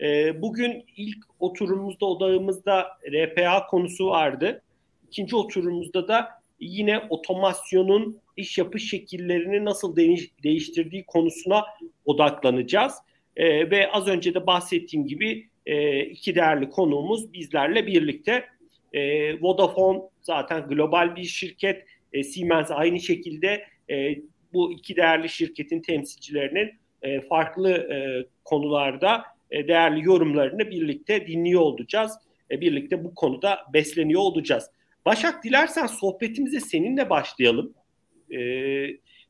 E, bugün ilk oturumumuzda odağımızda RPA konusu vardı. İkinci oturumumuzda da yine otomasyonun iş yapış şekillerini nasıl değiştirdiği konusuna odaklanacağız. E, ve az önce de bahsettiğim gibi e, iki değerli konuğumuz bizlerle birlikte. E, Vodafone zaten global bir şirket. E, Siemens aynı şekilde e, bu iki değerli şirketin temsilcilerinin e, farklı e, konularda değerli yorumlarını birlikte dinliyor olacağız. E, birlikte bu konuda besleniyor olacağız. Başak dilersen sohbetimize seninle başlayalım. E,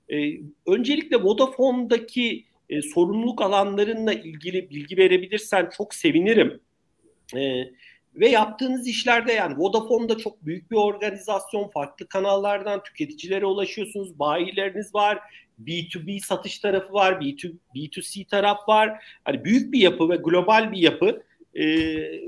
e, öncelikle Vodafone'daki e, sorumluluk alanlarınla ilgili bilgi verebilirsen çok sevinirim. E, ve yaptığınız işlerde yani Vodafone'da çok büyük bir organizasyon, farklı kanallardan tüketicilere ulaşıyorsunuz, bayileriniz var, B2B satış tarafı var, B2, B2C taraf var. Hani büyük bir yapı ve global bir yapı. E,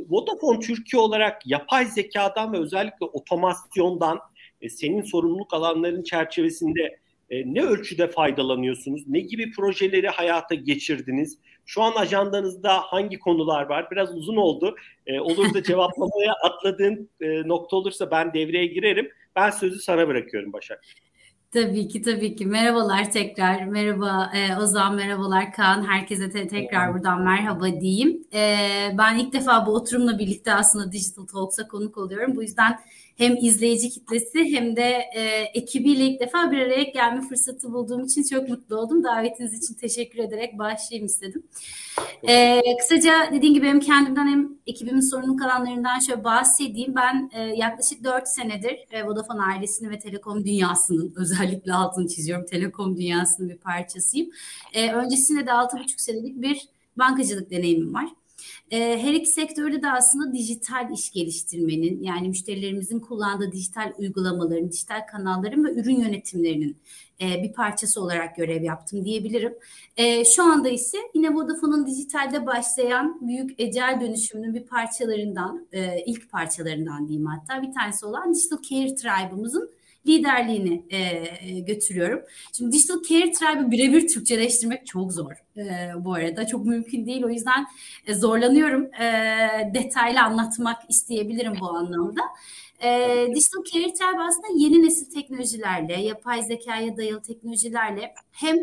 Vodafone Türkiye olarak yapay zekadan ve özellikle otomasyondan e, senin sorumluluk alanların çerçevesinde e, ne ölçüde faydalanıyorsunuz? Ne gibi projeleri hayata geçirdiniz? Şu an ajandanızda hangi konular var? Biraz uzun oldu. E, olur da cevaplamaya atladığın e, nokta olursa ben devreye girerim. Ben sözü sana bırakıyorum Başak. Tabii ki tabii ki. Merhabalar tekrar. Merhaba e, Ozan, merhabalar Kaan. Herkese te- tekrar buradan merhaba diyeyim. E, ben ilk defa bu oturumla birlikte aslında Digital Talks'a konuk oluyorum. Bu yüzden hem izleyici kitlesi hem de e, ekibiyle ilk defa bir araya gelme fırsatı bulduğum için çok mutlu oldum. Davetiniz için teşekkür ederek başlayayım istedim. E, kısaca dediğim gibi hem kendimden hem ekibimin sorumluluk alanlarından şöyle bahsedeyim. Ben e, yaklaşık 4 senedir e, Vodafone ailesini ve telekom dünyasının özellikle altını çiziyorum. Telekom dünyasının bir parçasıyım. E, öncesinde de 6,5 senelik bir bankacılık deneyimim var. Ee, her iki sektörde de aslında dijital iş geliştirmenin yani müşterilerimizin kullandığı dijital uygulamaların, dijital kanalların ve ürün yönetimlerinin e, bir parçası olarak görev yaptım diyebilirim. E, şu anda ise yine Vodafone'un dijitalde başlayan büyük ecel dönüşümünün bir parçalarından, e, ilk parçalarından diyeyim hatta bir tanesi olan Digital Care Tribe'ımızın liderliğini e, götürüyorum. Şimdi Digital Care Tribe'ı birebir Türkçeleştirmek çok zor e, bu arada. Çok mümkün değil. O yüzden e, zorlanıyorum. E, detaylı anlatmak isteyebilirim bu anlamda. E, Digital Care Tribe aslında yeni nesil teknolojilerle, yapay zekaya dayalı teknolojilerle hem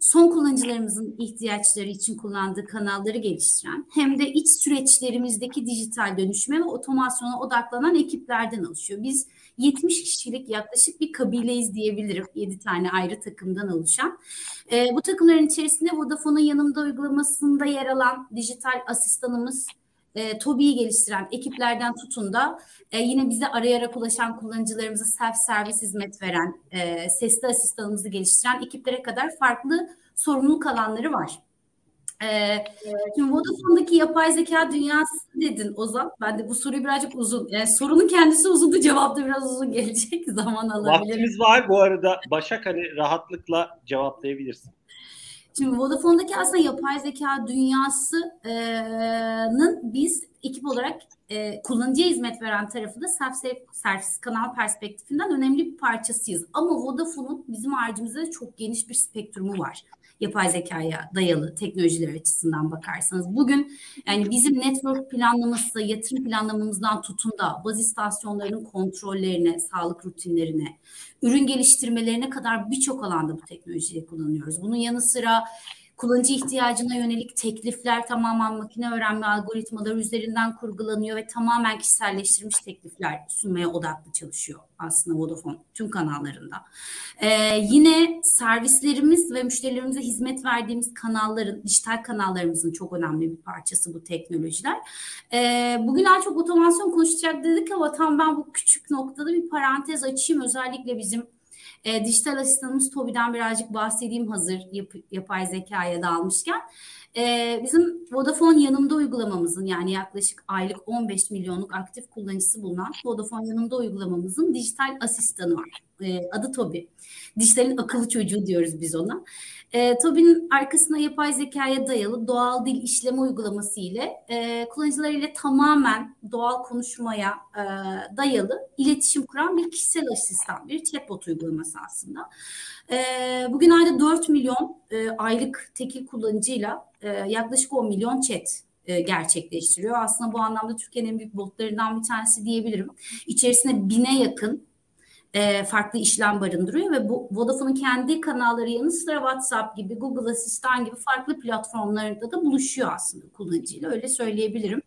son kullanıcılarımızın ihtiyaçları için kullandığı kanalları geliştiren hem de iç süreçlerimizdeki dijital dönüşme ve otomasyona odaklanan ekiplerden oluşuyor. Biz 70 kişilik yaklaşık bir kabileyiz diyebilirim. 7 tane ayrı takımdan oluşan. E, bu takımların içerisinde Vodafone'un yanımda uygulamasında yer alan dijital asistanımız e, TOBİ'yi geliştiren ekiplerden tutun da e, yine bize arayarak ulaşan kullanıcılarımıza self servis hizmet veren, e, sesli asistanımızı geliştiren ekiplere kadar farklı sorumluluk alanları var. Ee, şimdi Vodafone'daki yapay zeka dünyası dedin Ozan. Ben de bu soruyu birazcık uzun. Yani sorunun kendisi uzundu, cevap da biraz uzun gelecek. Zaman alabilir. Vaktimiz var bu arada. Başak hani rahatlıkla cevaplayabilirsin. Şimdi Vodafone'daki aslında yapay zeka dünyasının biz ekip olarak e, kullanıcıya hizmet veren tarafı da self servis kanal perspektifinden önemli bir parçasıyız. Ama Vodafone'un bizim harcımızda çok geniş bir spektrumu var yapay zekaya dayalı teknolojiler açısından bakarsanız. Bugün yani bizim network planlaması, yatırım planlamamızdan tutun da baz istasyonlarının kontrollerine, sağlık rutinlerine, ürün geliştirmelerine kadar birçok alanda bu teknolojiyi kullanıyoruz. Bunun yanı sıra Kullanıcı ihtiyacına yönelik teklifler tamamen makine öğrenme algoritmaları üzerinden kurgulanıyor ve tamamen kişiselleştirilmiş teklifler sunmaya odaklı çalışıyor aslında Vodafone tüm kanallarında. Ee, yine servislerimiz ve müşterilerimize hizmet verdiğimiz kanalların, dijital kanallarımızın çok önemli bir parçası bu teknolojiler. Ee, bugün daha çok otomasyon konuşacak dedik ama tam ben bu küçük noktada bir parantez açayım. Özellikle bizim e, dijital asistanımız Tobi'den birazcık bahsedeyim hazır yap, yapay zekaya dalmışken. E, bizim Vodafone yanımda uygulamamızın yani yaklaşık aylık 15 milyonluk aktif kullanıcısı bulunan Vodafone yanımda uygulamamızın dijital asistanı var. E, adı Tobi. Dijitalin akıllı çocuğu diyoruz biz ona. E, TOBİ'nin arkasına yapay zekaya dayalı doğal dil işleme uygulaması ile e, kullanıcılarıyla tamamen doğal konuşmaya e, dayalı iletişim kuran bir kişisel asistan, bir chatbot uygulaması aslında. E, bugün ayda 4 milyon e, aylık tekil kullanıcıyla e, yaklaşık 10 milyon chat e, gerçekleştiriyor. Aslında bu anlamda Türkiye'nin en büyük botlarından bir tanesi diyebilirim. İçerisinde bine yakın e, farklı işlem barındırıyor ve bu Vodafone'un kendi kanalları yanı sıra WhatsApp gibi, Google Asistan gibi farklı platformlarında da buluşuyor aslında kullanıcıyla öyle söyleyebilirim.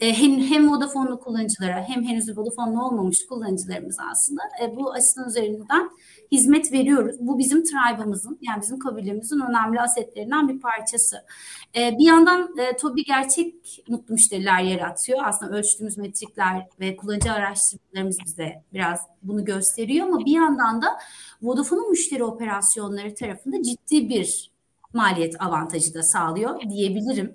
E, hem hem Vodafone'lu kullanıcılara hem henüz Vodafone'lu olmamış kullanıcılarımız aslında e, bu asistan üzerinden hizmet veriyoruz. Bu bizim tribe'ımızın yani bizim kabilemizin önemli asetlerinden bir parçası. E, bir yandan e, TOBİ gerçek mutlu müşteriler yaratıyor. Aslında ölçtüğümüz metrikler ve kullanıcı araştırmalarımız bize biraz bunu gösteriyor ama bir yandan da Vodafone'un müşteri operasyonları tarafında ciddi bir maliyet avantajı da sağlıyor diyebilirim.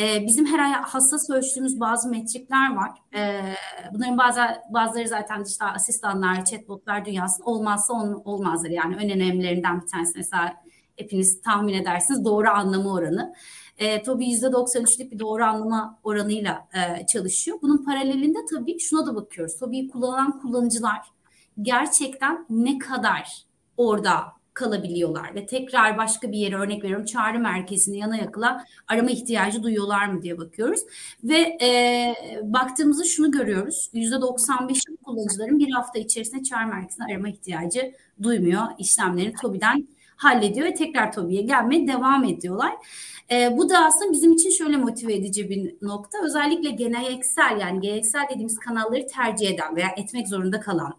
Ee, bizim her ay hassas ölçtüğümüz bazı metrikler var. Ee, bunların bazı, bazıları zaten dijital asistanlar, chatbotlar dünyasında olmazsa on, olmazlar. Yani en önemlilerinden bir tanesi mesela hepiniz tahmin edersiniz doğru anlama oranı. E, TOBİ %93'lük bir doğru anlama oranıyla e, çalışıyor. Bunun paralelinde tabii şuna da bakıyoruz. TOBİ'yi kullanan kullanıcılar gerçekten ne kadar orada kalabiliyorlar ve tekrar başka bir yere örnek veriyorum çağrı merkezine yana yakıla arama ihtiyacı duyuyorlar mı diye bakıyoruz. Ve e, baktığımızda şunu görüyoruz. %95 kullanıcıların bir hafta içerisinde çağrı merkezine arama ihtiyacı duymuyor. İşlemlerini TOBİ'den hallediyor ve tekrar TOBİ'ye gelmeye devam ediyorlar. E, bu da aslında bizim için şöyle motive edici bir nokta. Özellikle geleneksel yani geleneksel dediğimiz kanalları tercih eden veya etmek zorunda kalan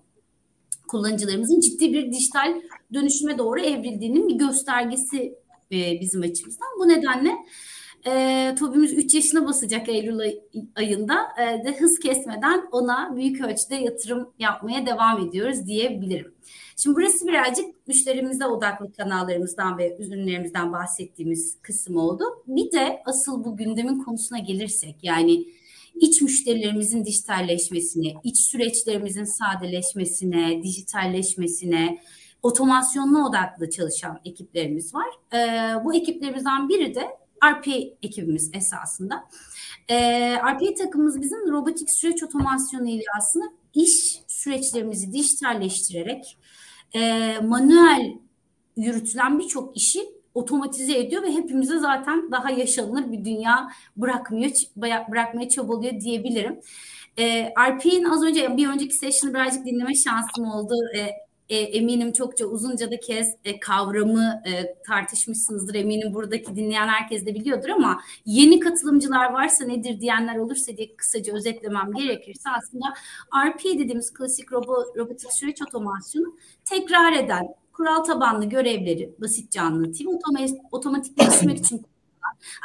kullanıcılarımızın ciddi bir dijital dönüşüme doğru evrildiğinin bir göstergesi e, bizim açımızdan. Bu nedenle e, TOBİ'miz 3 yaşına basacak Eylül ay, ayında e, de hız kesmeden ona büyük ölçüde yatırım yapmaya devam ediyoruz diyebilirim. Şimdi burası birazcık müşterimize odaklı kanallarımızdan ve ürünlerimizden bahsettiğimiz kısım oldu. Bir de asıl bu gündemin konusuna gelirsek yani iç müşterilerimizin dijitalleşmesine, iç süreçlerimizin sadeleşmesine, dijitalleşmesine, otomasyonuna odaklı çalışan ekiplerimiz var. Ee, bu ekiplerimizden biri de RPA ekibimiz esasında. Ee, RPA takımımız bizim robotik süreç otomasyonu ile aslında iş süreçlerimizi dijitalleştirerek e, manuel yürütülen birçok işi otomatize ediyor ve hepimize zaten daha yaşanılır bir dünya bırakmıyor, bırakmaya çabalıyor diyebilirim. E, RP'nin az önce bir önceki session'ı birazcık dinleme şansım oldu. E, e, eminim çokça uzunca da kez e, kavramı e, tartışmışsınızdır. Eminim buradaki dinleyen herkes de biliyordur ama yeni katılımcılar varsa nedir diyenler olursa diye kısaca özetlemem gerekirse aslında RP dediğimiz klasik robo, robotik süreç otomasyonu tekrar eden kural tabanlı görevleri basitçe anlatayım. Otomatikleştirmek için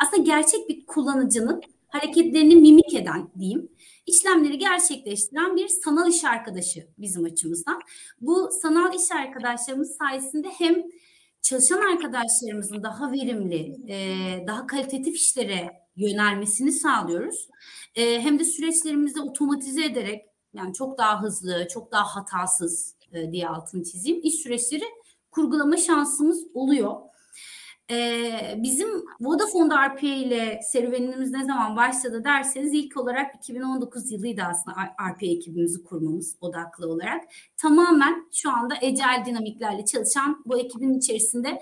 aslında gerçek bir kullanıcının hareketlerini mimik eden diyeyim işlemleri gerçekleştiren bir sanal iş arkadaşı bizim açımızdan. Bu sanal iş arkadaşlarımız sayesinde hem çalışan arkadaşlarımızın daha verimli, daha kalitatif işlere yönelmesini sağlıyoruz. Hem de süreçlerimizi otomatize ederek yani çok daha hızlı, çok daha hatasız diye altını çizeyim. İş süreçleri kurgulama şansımız oluyor. Ee, bizim Vodafone'da RPA ile serüvenimiz ne zaman başladı derseniz ilk olarak 2019 yılıydı aslında RPA ekibimizi kurmamız odaklı olarak. Tamamen şu anda ecel dinamiklerle çalışan bu ekibin içerisinde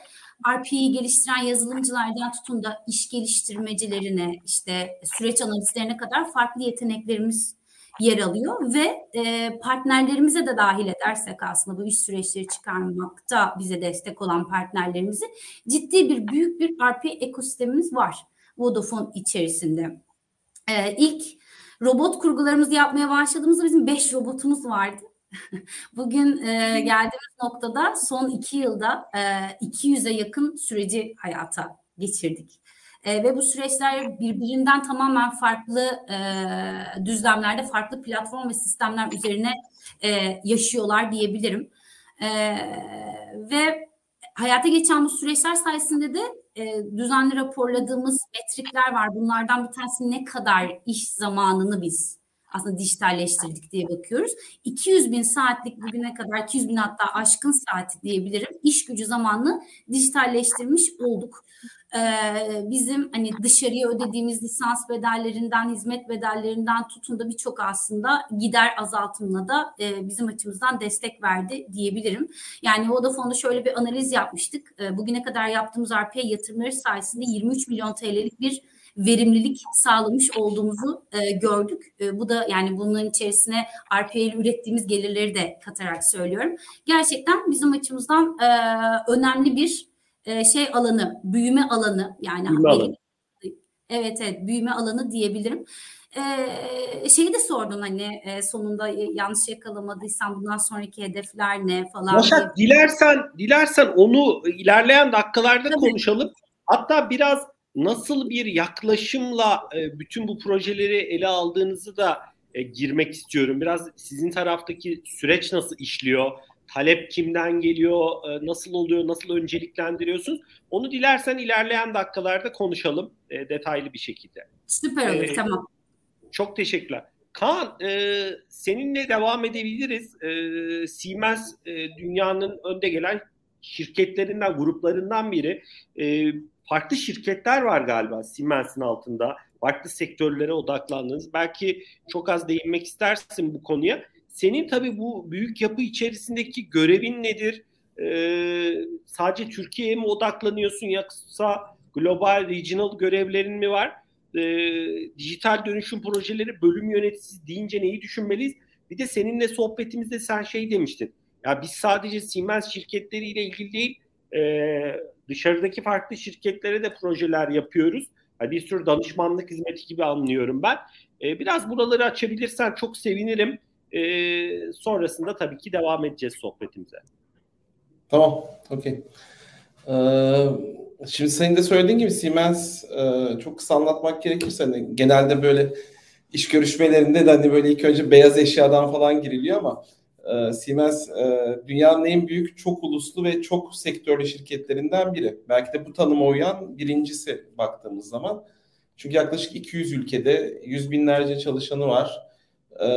RPA'yı geliştiren yazılımcılardan tutun da iş geliştirmecilerine işte süreç analistlerine kadar farklı yeteneklerimiz yer alıyor ve e, partnerlerimize de dahil edersek aslında bu iş süreçleri çıkarmakta bize destek olan partnerlerimizi ciddi bir büyük bir RP ekosistemimiz var Vodafone içerisinde. E, ilk robot kurgularımızı yapmaya başladığımızda bizim 5 robotumuz vardı. Bugün e, geldiğimiz noktada son iki yılda e, 200'e yakın süreci hayata geçirdik. E, ve bu süreçler birbirinden tamamen farklı e, düzlemlerde, farklı platform ve sistemler üzerine e, yaşıyorlar diyebilirim. E, ve hayata geçen bu süreçler sayesinde de e, düzenli raporladığımız metrikler var. Bunlardan bir tanesi ne kadar iş zamanını biz aslında dijitalleştirdik diye bakıyoruz. 200 bin saatlik bugüne kadar 200 bin hatta aşkın saati diyebilirim. İş gücü zamanını dijitalleştirmiş olduk. Ee, bizim hani dışarıya ödediğimiz lisans bedellerinden, hizmet bedellerinden tutun da birçok aslında gider azaltımına da e, bizim açımızdan destek verdi diyebilirim. Yani Vodafone'da şöyle bir analiz yapmıştık. E, bugüne kadar yaptığımız RPA yatırımları sayesinde 23 milyon TL'lik bir verimlilik sağlamış olduğumuzu e, gördük. E, bu da yani bunun içerisine RPA ile ürettiğimiz gelirleri de katarak söylüyorum. Gerçekten bizim açımızdan e, önemli bir e, şey alanı, büyüme alanı yani büyüme alanı. Evet evet büyüme alanı diyebilirim. Ee, şeyi de sordun hani e, sonunda yanlış yakalamadıysam bundan sonraki hedefler ne falan. Başak dilersen dilersen onu ilerleyen dakikalarda Tabii. konuşalım. Hatta biraz nasıl bir yaklaşımla e, bütün bu projeleri ele aldığınızı da e, girmek istiyorum. Biraz sizin taraftaki süreç nasıl işliyor? Talep kimden geliyor? E, nasıl oluyor? Nasıl önceliklendiriyorsunuz? Onu dilersen ilerleyen dakikalarda konuşalım e, detaylı bir şekilde. Süper olur, ee, tamam. Çok teşekkürler. Kaan, e, seninle devam edebiliriz. E, Siemens e, dünyanın önde gelen şirketlerinden, gruplarından biri. E, farklı şirketler var galiba Siemens'in altında. Farklı sektörlere odaklandınız. Belki çok az değinmek istersin bu konuya. Senin tabii bu büyük yapı içerisindeki görevin nedir? Ee, sadece Türkiye'ye mi odaklanıyorsun yoksa global, regional görevlerin mi var? Ee, dijital dönüşüm projeleri bölüm yöneticisi deyince neyi düşünmeliyiz? Bir de seninle sohbetimizde sen şey demiştin. Ya biz sadece Siemens şirketleriyle ilgili değil, e, dışarıdaki farklı şirketlere de projeler yapıyoruz. Yani bir sürü danışmanlık hizmeti gibi anlıyorum ben. E, biraz buraları açabilirsen çok sevinirim. E, sonrasında tabii ki devam edeceğiz sohbetimize. Tamam, okey. Ee, şimdi senin de söylediğin gibi Siemens e, çok kısa anlatmak gerekirse hani genelde böyle iş görüşmelerinde de hani böyle ilk önce beyaz eşyadan falan giriliyor ama e, Siemens e, dünyanın en büyük çok uluslu ve çok sektörlü şirketlerinden biri. Belki de bu tanıma uyan birincisi baktığımız zaman. Çünkü yaklaşık 200 ülkede yüz binlerce çalışanı var. E,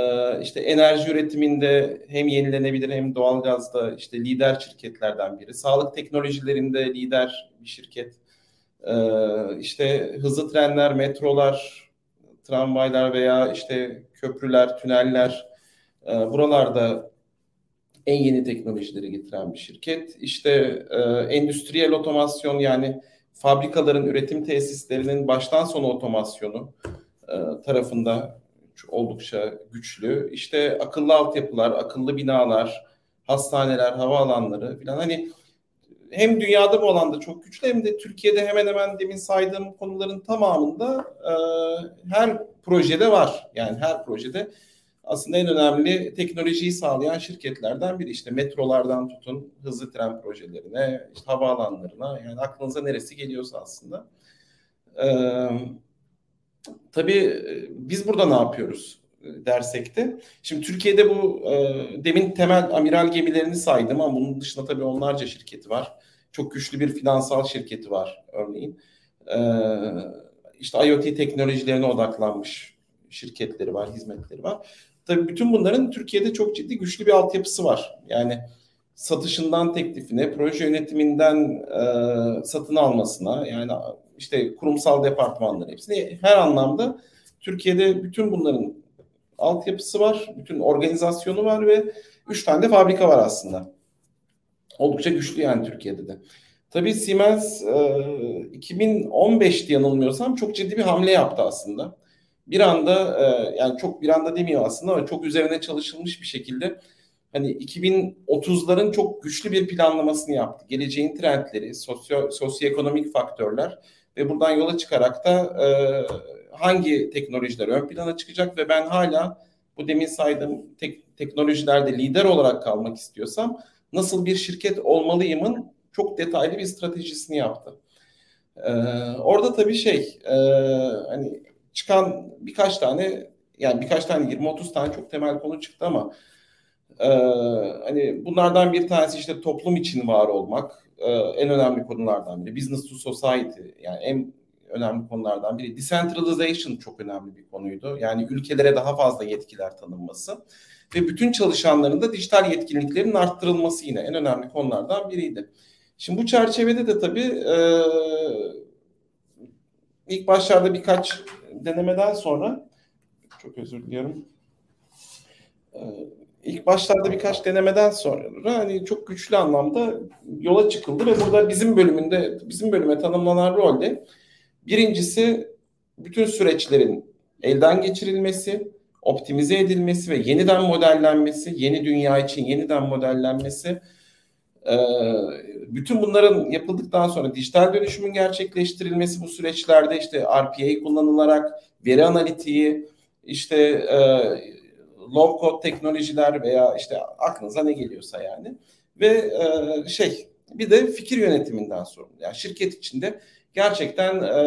işte enerji üretiminde hem yenilenebilir hem doğalgazda işte lider şirketlerden biri. Sağlık teknolojilerinde lider bir şirket. E, işte hızlı trenler, metrolar, tramvaylar veya işte köprüler, tüneller e, buralarda en yeni teknolojileri getiren bir şirket. İşte e, endüstriyel otomasyon yani fabrikaların üretim tesislerinin baştan sona otomasyonu e, tarafında oldukça güçlü. İşte akıllı altyapılar, akıllı binalar, hastaneler, havaalanları falan hani hem dünyada bu alanda çok güçlü hem de Türkiye'de hemen hemen demin saydığım konuların tamamında e, her projede var. Yani her projede aslında en önemli teknolojiyi sağlayan şirketlerden biri. İşte metrolardan tutun hızlı tren projelerine, işte havaalanlarına yani aklınıza neresi geliyorsa aslında. Ee, tabii biz burada ne yapıyoruz dersek de. Şimdi Türkiye'de bu e, demin temel amiral gemilerini saydım ama bunun dışında tabii onlarca şirketi var. Çok güçlü bir finansal şirketi var örneğin. Ee, işte IoT teknolojilerine odaklanmış şirketleri var, hizmetleri var. Tabii bütün bunların Türkiye'de çok ciddi güçlü bir altyapısı var. Yani satışından teklifine, proje yönetiminden e, satın almasına yani işte kurumsal departmanların hepsine her anlamda Türkiye'de bütün bunların altyapısı var, bütün organizasyonu var ve üç tane de fabrika var aslında. Oldukça güçlü yani Türkiye'de de. Tabii Siemens e, 2015'te yanılmıyorsam çok ciddi bir hamle yaptı aslında bir anda e, yani çok bir anda demiyor aslında ama çok üzerine çalışılmış bir şekilde hani 2030'ların çok güçlü bir planlamasını yaptı. Geleceğin trendleri, sosyo sosyoekonomik faktörler ve buradan yola çıkarak da e, hangi teknolojiler ön plana çıkacak ve ben hala bu demin saydığım tek, teknolojilerde lider olarak kalmak istiyorsam nasıl bir şirket olmalıyımın çok detaylı bir stratejisini yaptı. Ee, orada tabii şey e, hani çıkan birkaç tane yani birkaç tane 20-30 tane çok temel konu çıktı ama e, hani bunlardan bir tanesi işte toplum için var olmak e, en önemli konulardan biri. Business to society yani en önemli konulardan biri. Decentralization çok önemli bir konuydu. Yani ülkelere daha fazla yetkiler tanınması ve bütün çalışanların da dijital yetkinliklerin arttırılması yine en önemli konulardan biriydi. Şimdi bu çerçevede de tabii e, ilk başlarda birkaç denemeden sonra çok özür diliyorum. Ee, ilk başlarda birkaç denemeden sonra hani çok güçlü anlamda yola çıkıldı ve burada bizim bölümünde bizim bölüme tanımlanan rolde birincisi bütün süreçlerin elden geçirilmesi, optimize edilmesi ve yeniden modellenmesi, yeni dünya için yeniden modellenmesi bütün bunların yapıldıktan sonra dijital dönüşümün gerçekleştirilmesi bu süreçlerde işte RPA kullanılarak veri analitiği, işte e, low code teknolojiler veya işte aklınıza ne geliyorsa yani ve e, şey bir de fikir yönetiminden sorumlu. Yani şirket içinde gerçekten e,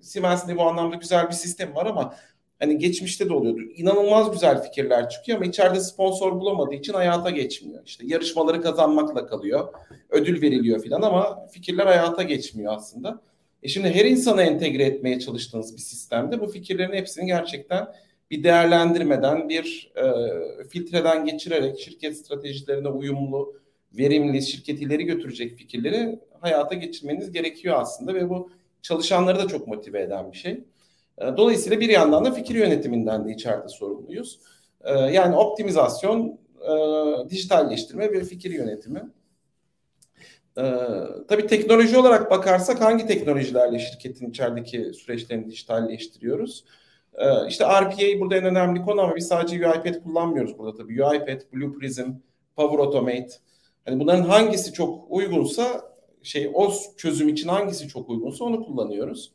Siemens'de bu anlamda güzel bir sistem var ama hani geçmişte de oluyordu. İnanılmaz güzel fikirler çıkıyor ama içeride sponsor bulamadığı için hayata geçmiyor. İşte yarışmaları kazanmakla kalıyor. Ödül veriliyor filan ama fikirler hayata geçmiyor aslında. E şimdi her insana entegre etmeye çalıştığınız bir sistemde bu fikirlerin hepsini gerçekten bir değerlendirmeden, bir e, filtreden geçirerek şirket stratejilerine uyumlu, verimli, şirket ileri götürecek fikirleri hayata geçirmeniz gerekiyor aslında ve bu çalışanları da çok motive eden bir şey. E, dolayısıyla bir yandan da fikir yönetiminden de içeride sorumluyuz. E, yani optimizasyon, e, dijitalleştirme ve fikir yönetimi. Tabii teknoloji olarak bakarsak hangi teknolojilerle şirketin içerideki süreçlerini dijitalleştiriyoruz? İşte RPA burada en önemli konu ama biz sadece UiPath kullanmıyoruz burada tabii. UiPath, Blue Prism, Power Automate. Hani bunların hangisi çok uygunsa şey o çözüm için hangisi çok uygunsa onu kullanıyoruz.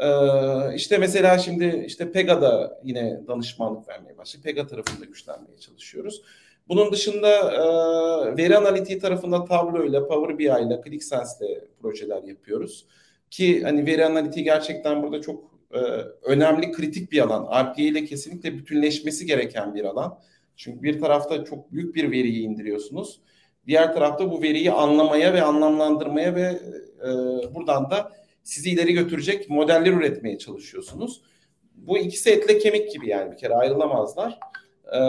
Ee, işte mesela şimdi işte Pega'da yine danışmanlık vermeye başladık. Pega tarafında güçlenmeye çalışıyoruz. Bunun dışında e, veri analitiği tarafında Tableau ile, Power BI ile, ClickSense ile projeler yapıyoruz. Ki hani veri analitiği gerçekten burada çok e, önemli, kritik bir alan. RPA ile kesinlikle bütünleşmesi gereken bir alan. Çünkü bir tarafta çok büyük bir veriyi indiriyorsunuz. Diğer tarafta bu veriyi anlamaya ve anlamlandırmaya ve e, buradan da sizi ileri götürecek modeller üretmeye çalışıyorsunuz. Bu ikisi etle kemik gibi yani bir kere ayrılamazlar. Ee,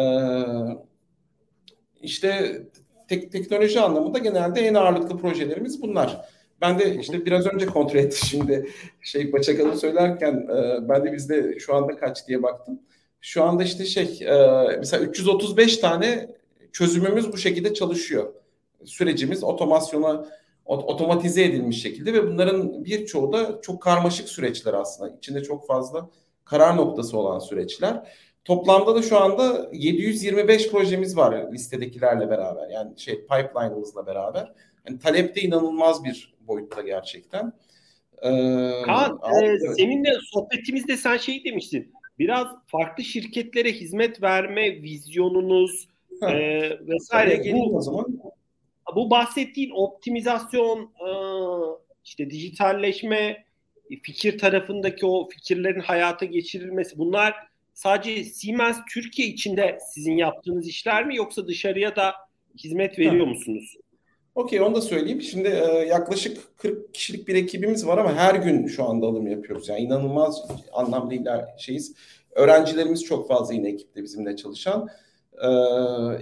işte tek, teknoloji anlamında genelde en ağırlıklı projelerimiz bunlar. Ben de işte biraz önce kontrol ettim şimdi şey Başakan'ı söylerken e, ben de bizde şu anda kaç diye baktım. Şu anda işte şey e, mesela 335 tane çözümümüz bu şekilde çalışıyor. Sürecimiz otomasyona otomatize edilmiş şekilde ve bunların birçoğu da çok karmaşık süreçler aslında. İçinde çok fazla karar noktası olan süreçler. Toplamda da şu anda 725 projemiz var listedekilerle beraber. Yani şey pipeline'ımızla beraber. Yani talepte inanılmaz bir boyutta gerçekten. Ee, Kaan, e, seninle sohbetimizde sen şey demiştin. Biraz farklı şirketlere hizmet verme vizyonunuz e, vesaire. Bu, o zaman bu bahsettiğin optimizasyon, e, işte dijitalleşme, fikir tarafındaki o fikirlerin hayata geçirilmesi bunlar sadece Siemens Türkiye içinde sizin yaptığınız işler mi yoksa dışarıya da hizmet veriyor musunuz? Okey onu da söyleyeyim. Şimdi e, yaklaşık 40 kişilik bir ekibimiz var ama her gün şu anda alım yapıyoruz. Yani inanılmaz anlamlı şeyiz. Öğrencilerimiz çok fazla yine ekipte bizimle çalışan e,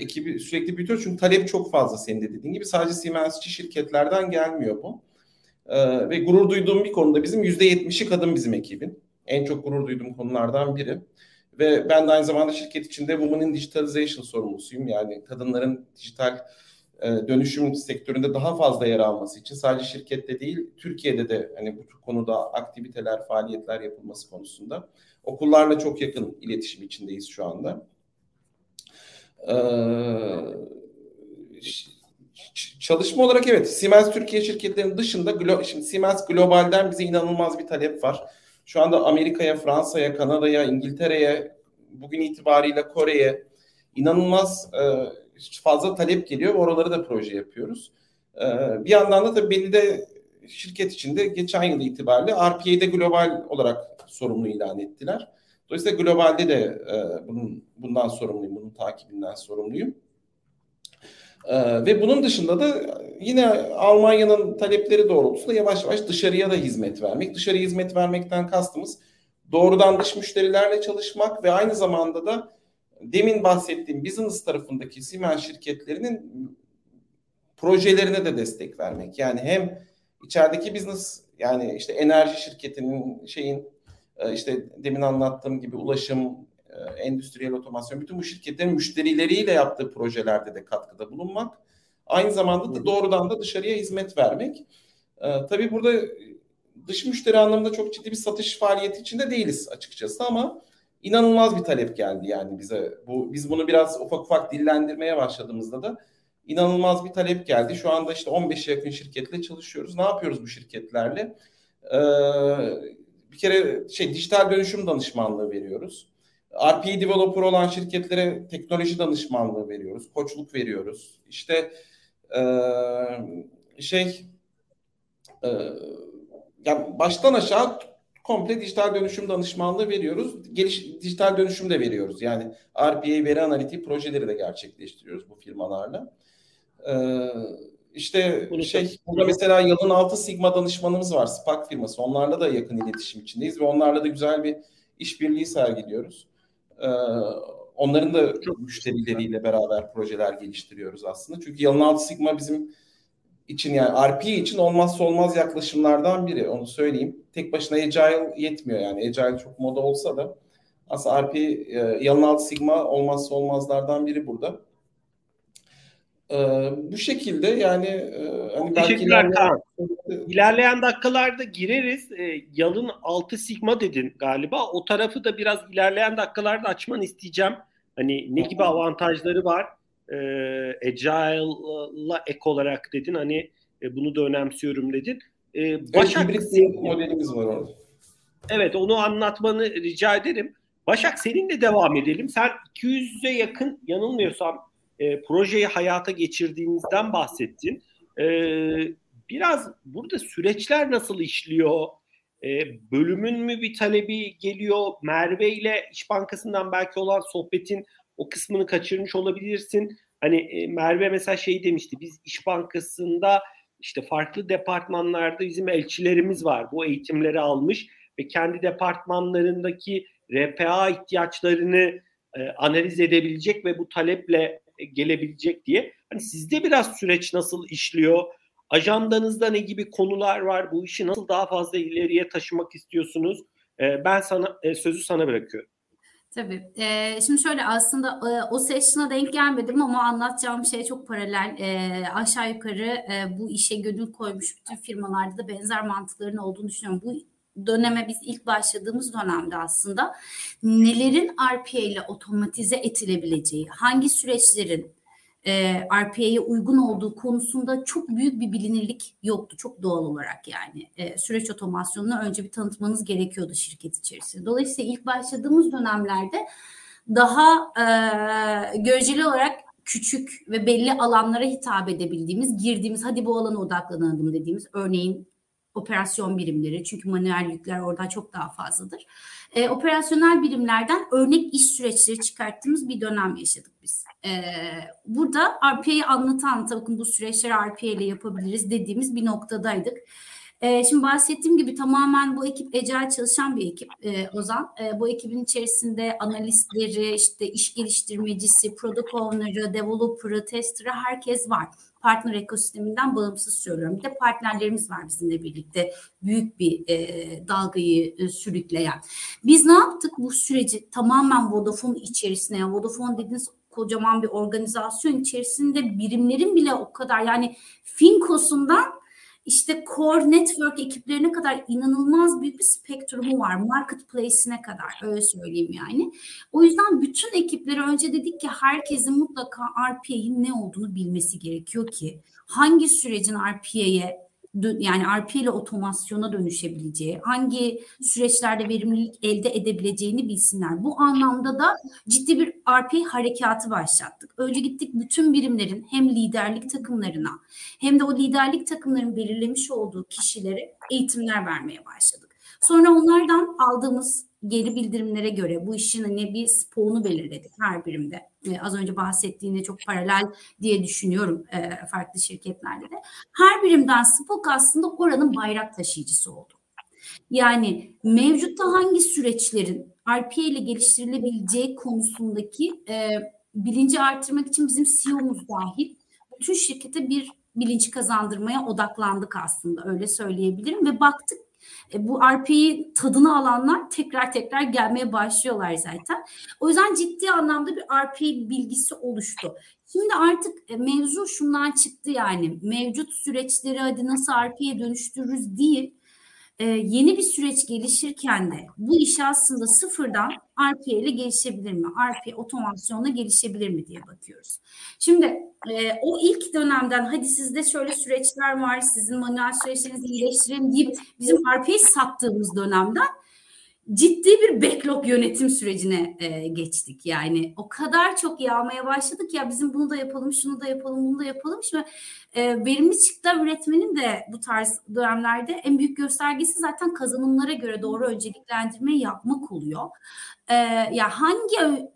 ekibi sürekli büyütüyor. Çünkü talep çok fazla senin de dediğin gibi. Sadece Siemens'çi şirketlerden gelmiyor bu. E, ve gurur duyduğum bir konuda bizim %70'i kadın bizim ekibin. En çok gurur duyduğum konulardan biri. Ve ben de aynı zamanda şirket içinde Women in Digitalization sorumlusuyum. Yani kadınların dijital e, dönüşüm sektöründe daha fazla yer alması için sadece şirkette değil Türkiye'de de hani bu konuda aktiviteler, faaliyetler yapılması konusunda okullarla çok yakın iletişim içindeyiz şu anda. Ee, çalışma olarak evet Siemens Türkiye şirketlerinin dışında şimdi Siemens Global'den bize inanılmaz bir talep var. Şu anda Amerika'ya, Fransa'ya, Kanada'ya, İngiltere'ye, bugün itibariyle Kore'ye inanılmaz e, fazla talep geliyor. Oraları da proje yapıyoruz. E, bir yandan da tabii beni de şirket içinde geçen yıl itibariyle RPA'de global olarak sorumlu ilan ettiler. Dolayısıyla globalde de e, bunun bundan sorumluyum, bunun takibinden sorumluyum. E, ve bunun dışında da yine Almanya'nın talepleri doğrultusunda yavaş yavaş dışarıya da hizmet vermek. Dışarıya hizmet vermekten kastımız doğrudan dış müşterilerle çalışmak ve aynı zamanda da demin bahsettiğim business tarafındaki Siemens şirketlerinin projelerine de destek vermek. Yani hem içerideki business yani işte enerji şirketinin şeyin işte demin anlattığım gibi ulaşım, e, endüstriyel otomasyon, bütün bu şirketlerin müşterileriyle yaptığı projelerde de katkıda bulunmak. Aynı zamanda da doğrudan da dışarıya hizmet vermek. E, tabii burada dış müşteri anlamında çok ciddi bir satış faaliyeti içinde değiliz açıkçası ama inanılmaz bir talep geldi yani bize. Bu biz bunu biraz ufak ufak dillendirmeye başladığımızda da inanılmaz bir talep geldi. Şu anda işte 15'e yakın şirketle çalışıyoruz. Ne yapıyoruz bu şirketlerle? Ee, bir kere şey dijital dönüşüm danışmanlığı veriyoruz. RPA developer olan şirketlere teknoloji danışmanlığı veriyoruz. Koçluk veriyoruz. İşte e, şey e, yani baştan aşağı komple dijital dönüşüm danışmanlığı veriyoruz. Geliş, dijital dönüşüm de veriyoruz. Yani RPA veri analitik projeleri de gerçekleştiriyoruz bu firmalarla. Ee, işte Bunu şey burada mesela yılın altı Sigma danışmanımız var. Spark firması. Onlarla da yakın iletişim içindeyiz ve onlarla da güzel bir işbirliği sergiliyoruz. Ee, onların da çok müşterileriyle beraber projeler geliştiriyoruz aslında. Çünkü yılın altı Sigma bizim için yani RP için olmazsa olmaz yaklaşımlardan biri. Onu söyleyeyim. Tek başına Agile yetmiyor yani. Agile çok moda olsa da aslında RP e, yalın altı sigma olmazsa olmazlardan biri burada. Ee, bu şekilde yani e, hani belki ilerleyen, ilerleyen dakikalarda gireriz. E, yalın altı sigma dedin galiba. O tarafı da biraz ilerleyen dakikalarda açman isteyeceğim. Hani ne gibi avantajları var? E, Agile'la ek olarak dedin. Hani e, bunu da önemsiyorum dedin. E, Başak, hibrit modelimiz var orada. Evet onu anlatmanı rica ederim. Başak seninle devam edelim. Sen 200'e yakın yanılmıyorsam e, projeyi hayata geçirdiğinizden bahsettin. E, biraz burada süreçler nasıl işliyor? E, bölümün mü bir talebi geliyor? Merve ile İş Bankası'ndan belki olan sohbetin o kısmını kaçırmış olabilirsin. Hani e, Merve mesela şey demişti biz İş Bankası'nda işte farklı departmanlarda bizim elçilerimiz var. Bu eğitimleri almış ve kendi departmanlarındaki RPA ihtiyaçlarını e, analiz edebilecek ve bu taleple gelebilecek diye. Hani sizde biraz süreç nasıl işliyor? Ajandanızda ne gibi konular var? Bu işi nasıl daha fazla ileriye taşımak istiyorsunuz? E, ben sana e, sözü sana bırakıyorum. Tabii. Ee, şimdi şöyle aslında e, o session'a denk gelmedim ama anlatacağım şey çok paralel. E, aşağı yukarı e, bu işe gönül koymuş bütün firmalarda da benzer mantıkların olduğunu düşünüyorum. Bu döneme biz ilk başladığımız dönemde aslında nelerin RPA ile otomatize edilebileceği, hangi süreçlerin e, RPA'ya uygun olduğu konusunda çok büyük bir bilinirlik yoktu. Çok doğal olarak yani. E, süreç otomasyonunu önce bir tanıtmanız gerekiyordu şirket içerisinde. Dolayısıyla ilk başladığımız dönemlerde daha e, göreceli olarak küçük ve belli alanlara hitap edebildiğimiz, girdiğimiz, hadi bu alana odaklanalım dediğimiz, örneğin operasyon birimleri çünkü manuel yükler orada çok daha fazladır. E, operasyonel birimlerden örnek iş süreçleri çıkarttığımız bir dönem yaşadık biz. E, burada RPA'yı anlatan, bakın bu süreçleri RPA ile yapabiliriz dediğimiz bir noktadaydık. E, şimdi bahsettiğim gibi tamamen bu ekip ecel çalışan bir ekip e, Ozan. E, bu ekibin içerisinde analistleri, işte iş geliştirmecisi, product owner'ı, developer'ı, tester'ı herkes var partner ekosisteminden bağımsız söylüyorum. Bir de partnerlerimiz var bizimle birlikte büyük bir e, dalgayı e, sürükleyen. Biz ne yaptık bu süreci tamamen Vodafone içerisine, yani Vodafone dediğiniz kocaman bir organizasyon içerisinde birimlerin bile o kadar yani Finkos'undan işte core network ekiplerine kadar inanılmaz büyük bir spektrumu var. Marketplace'ine kadar öyle söyleyeyim yani. O yüzden bütün ekipleri önce dedik ki herkesin mutlaka RPA'nin ne olduğunu bilmesi gerekiyor ki hangi sürecin RPA'ye yani RP ile otomasyona dönüşebileceği, hangi süreçlerde verimlilik elde edebileceğini bilsinler. Bu anlamda da ciddi bir RP harekatı başlattık. Önce gittik bütün birimlerin hem liderlik takımlarına hem de o liderlik takımların belirlemiş olduğu kişilere eğitimler vermeye başladık. Sonra onlardan aldığımız geri bildirimlere göre bu işin hani bir sponu belirledik her birimde. Ee, az önce bahsettiğinde çok paralel diye düşünüyorum e, farklı şirketlerde de. Her birimden spok aslında oranın bayrak taşıyıcısı oldu. Yani mevcutta hangi süreçlerin RPA ile geliştirilebileceği konusundaki e, bilinci artırmak için bizim CEO'muz dahil bütün şirkete bir bilinç kazandırmaya odaklandık aslında öyle söyleyebilirim ve baktık e, bu RP'yi tadını alanlar tekrar tekrar gelmeye başlıyorlar zaten. O yüzden ciddi anlamda bir RP bilgisi oluştu. Şimdi artık e, mevzu şundan çıktı yani mevcut süreçleri hadi nasıl RP'ye dönüştürürüz değil e, yeni bir süreç gelişirken de bu iş aslında sıfırdan RPA ile gelişebilir mi? RPA otomasyonla gelişebilir mi diye bakıyoruz. Şimdi e, o ilk dönemden hadi sizde şöyle süreçler var, sizin manuel süreçlerinizi iyileştirelim deyip bizim RPA'yı sattığımız dönemden ciddi bir backlog yönetim sürecine e, geçtik. Yani o kadar çok yağmaya başladık ya bizim bunu da yapalım, şunu da yapalım, bunu da yapalım. Şimdi e, verimli çıktılar üretmenin de bu tarz dönemlerde en büyük göstergesi zaten kazanımlara göre doğru önceliklendirmeyi yapmak oluyor. E, ya hangi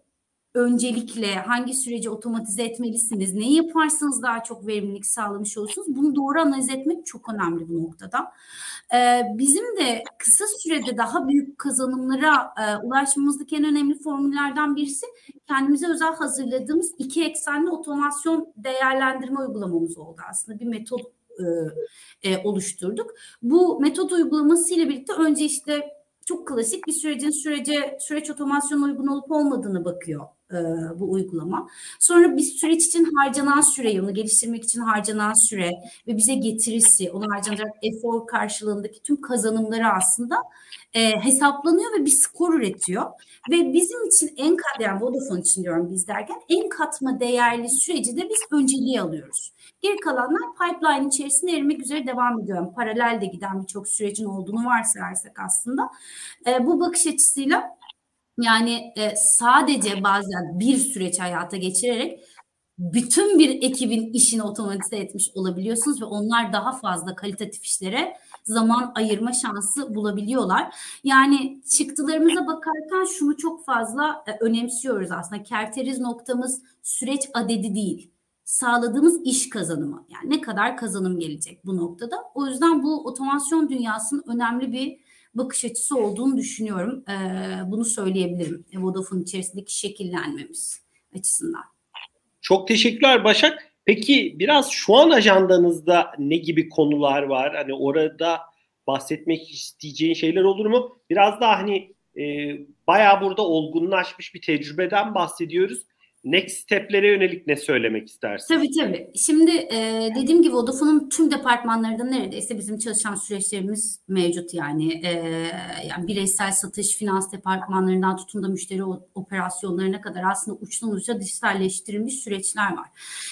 öncelikle hangi süreci otomatize etmelisiniz, neyi yaparsanız daha çok verimlilik sağlamış olursunuz. Bunu doğru analiz etmek çok önemli bu noktada. Ee, bizim de kısa sürede daha büyük kazanımlara e, ulaşmamızdaki en önemli formüllerden birisi kendimize özel hazırladığımız iki eksenli otomasyon değerlendirme uygulamamız oldu aslında. Bir metot e, e, oluşturduk. Bu metot uygulaması ile birlikte önce işte çok klasik bir sürecin sürece süreç otomasyona uygun olup olmadığını bakıyor e, bu uygulama. Sonra bir süreç için harcanan süre, onu geliştirmek için harcanan süre ve bize getirisi, onu harcanacak efor karşılığındaki tüm kazanımları aslında e, hesaplanıyor ve bir skor üretiyor. Ve bizim için en kat, yani Vodafone için diyorum biz derken en katma değerli süreci de biz önceliği alıyoruz. Geri kalanlar pipeline içerisinde erimek üzere devam ediyor. Yani paralelde giden birçok sürecin olduğunu varsayarsak aslında e, bu bakış açısıyla yani e, sadece bazen bir süreç hayata geçirerek bütün bir ekibin işini otomatize etmiş olabiliyorsunuz ve onlar daha fazla kalitatif işlere zaman ayırma şansı bulabiliyorlar. Yani çıktılarımıza bakarken şunu çok fazla e, önemsiyoruz aslında. Kerteriz noktamız süreç adedi değil. Sağladığımız iş kazanımı. Yani ne kadar kazanım gelecek bu noktada. O yüzden bu otomasyon dünyasının önemli bir bakış açısı olduğunu düşünüyorum. E, bunu söyleyebilirim. Vodafone içerisindeki şekillenmemiz açısından. Çok teşekkürler Başak. Peki biraz şu an ajandanızda ne gibi konular var? Hani orada bahsetmek isteyeceğin şeyler olur mu? Biraz daha hani e, bayağı burada olgunlaşmış bir tecrübeden bahsediyoruz next step'lere yönelik ne söylemek istersin? Tabii tabii. Şimdi e, dediğim gibi Vodafone'un tüm departmanlarında neredeyse bizim çalışan süreçlerimiz mevcut yani. E, yani bireysel satış, finans departmanlarından tutun da müşteri operasyonlarına kadar aslında uçtan uca dijitalleştirilmiş süreçler var.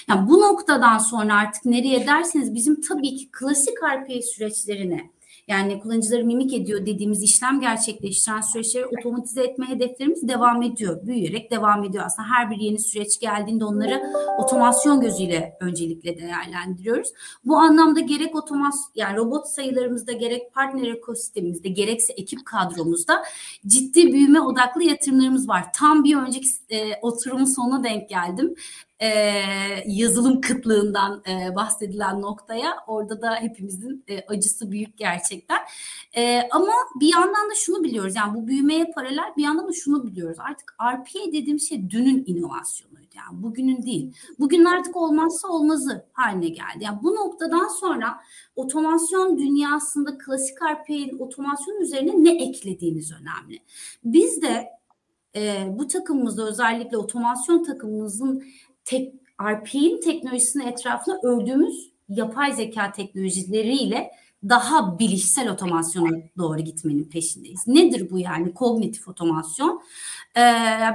Yani bu noktadan sonra artık nereye derseniz bizim tabii ki klasik RPA süreçlerine yani kullanıcıları mimik ediyor dediğimiz işlem gerçekleştiren süreçleri otomatize etme hedeflerimiz devam ediyor. Büyüyerek devam ediyor. Aslında her bir yeni süreç geldiğinde onları otomasyon gözüyle öncelikle değerlendiriyoruz. Bu anlamda gerek otomasyon yani robot sayılarımızda gerek partner ekosistemimizde gerekse ekip kadromuzda ciddi büyüme odaklı yatırımlarımız var. Tam bir önceki e, oturumun sonuna denk geldim e, yazılım kıtlığından e, bahsedilen noktaya orada da hepimizin e, acısı büyük gerçekten. E, ama bir yandan da şunu biliyoruz yani bu büyümeye paralel bir yandan da şunu biliyoruz artık RPA dediğim şey dünün inovasyonuydu yani bugünün değil. Bugün artık olmazsa olmazı haline geldi. Yani bu noktadan sonra otomasyon dünyasında klasik RPA'nin otomasyon üzerine ne eklediğimiz önemli. Biz de e, bu takımımızda özellikle otomasyon takımımızın tek, RP'in teknolojisinin etrafına ördüğümüz yapay zeka teknolojileriyle daha bilişsel otomasyona doğru gitmenin peşindeyiz. Nedir bu yani kognitif otomasyon? Ee,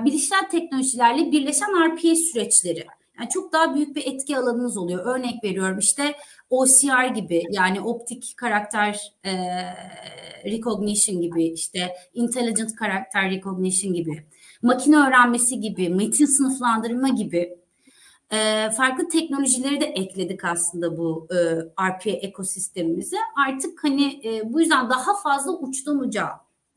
bilişsel teknolojilerle birleşen RPA süreçleri. Yani çok daha büyük bir etki alanınız oluyor. Örnek veriyorum işte OCR gibi yani optik karakter e, recognition gibi işte intelligent karakter recognition gibi makine öğrenmesi gibi metin sınıflandırma gibi e, farklı teknolojileri de ekledik aslında bu e, RPA ekosistemimize. Artık hani e, bu yüzden daha fazla uçtan uca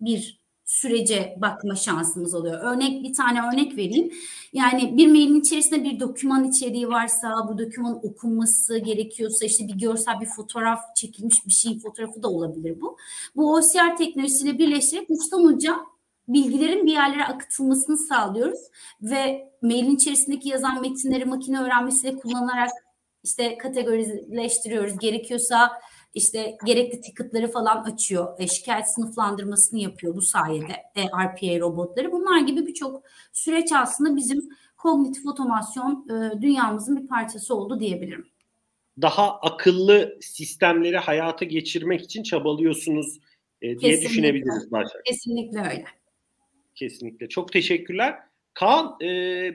bir sürece bakma şansımız oluyor. Örnek bir tane örnek vereyim. Yani bir mailin içerisinde bir doküman içeriği varsa, bu doküman okunması gerekiyorsa, işte bir görsel bir fotoğraf çekilmiş bir şeyin fotoğrafı da olabilir bu. Bu OCR teknolojisiyle birleştirip uçtan uca bilgilerin bir yerlere akıtılmasını sağlıyoruz ve mailin içerisindeki yazan metinleri makine öğrenmesiyle kullanarak işte kategorileştiriyoruz. Gerekiyorsa işte gerekli ticketları falan açıyor. E, şikayet sınıflandırmasını yapıyor bu sayede e, RPA robotları. Bunlar gibi birçok süreç aslında bizim kognitif otomasyon e, dünyamızın bir parçası oldu diyebilirim. Daha akıllı sistemleri hayata geçirmek için çabalıyorsunuz e, diye Kesinlikle. düşünebiliriz Başak. Kesinlikle öyle. Kesinlikle. Çok teşekkürler. Kaan e,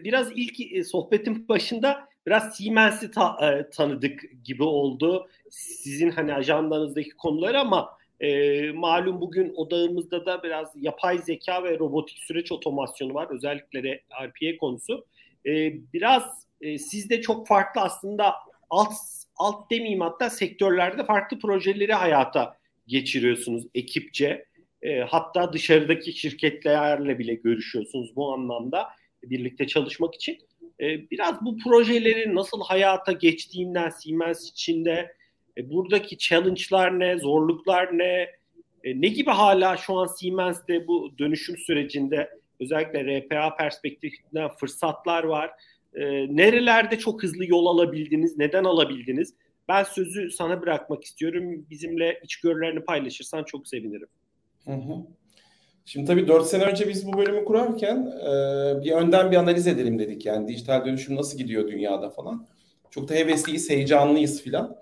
biraz ilk e, sohbetin başında biraz Siemens'i ta, e, tanıdık gibi oldu. Sizin hani ajandanızdaki konuları ama e, malum bugün odağımızda da biraz yapay zeka ve robotik süreç otomasyonu var. Özellikle RPA konusu. E, biraz e, sizde çok farklı aslında alt alt demeyeyim hatta sektörlerde farklı projeleri hayata geçiriyorsunuz ekipçe. E, hatta dışarıdaki şirketlerle bile görüşüyorsunuz bu anlamda birlikte çalışmak için. E, biraz bu projelerin nasıl hayata geçtiğinden Siemens içinde e, buradaki challenge'lar ne, zorluklar ne, e, ne gibi hala şu an Siemens'te bu dönüşüm sürecinde özellikle RPA perspektifinden fırsatlar var. E, nerelerde çok hızlı yol alabildiniz, neden alabildiniz? Ben sözü sana bırakmak istiyorum. Bizimle içgörülerini paylaşırsan çok sevinirim. Hı hı. Şimdi tabii 4 sene önce biz bu bölümü kurarken e, bir önden bir analiz edelim dedik. Yani dijital dönüşüm nasıl gidiyor dünyada falan. Çok da hevesliyiz, heyecanlıyız filan.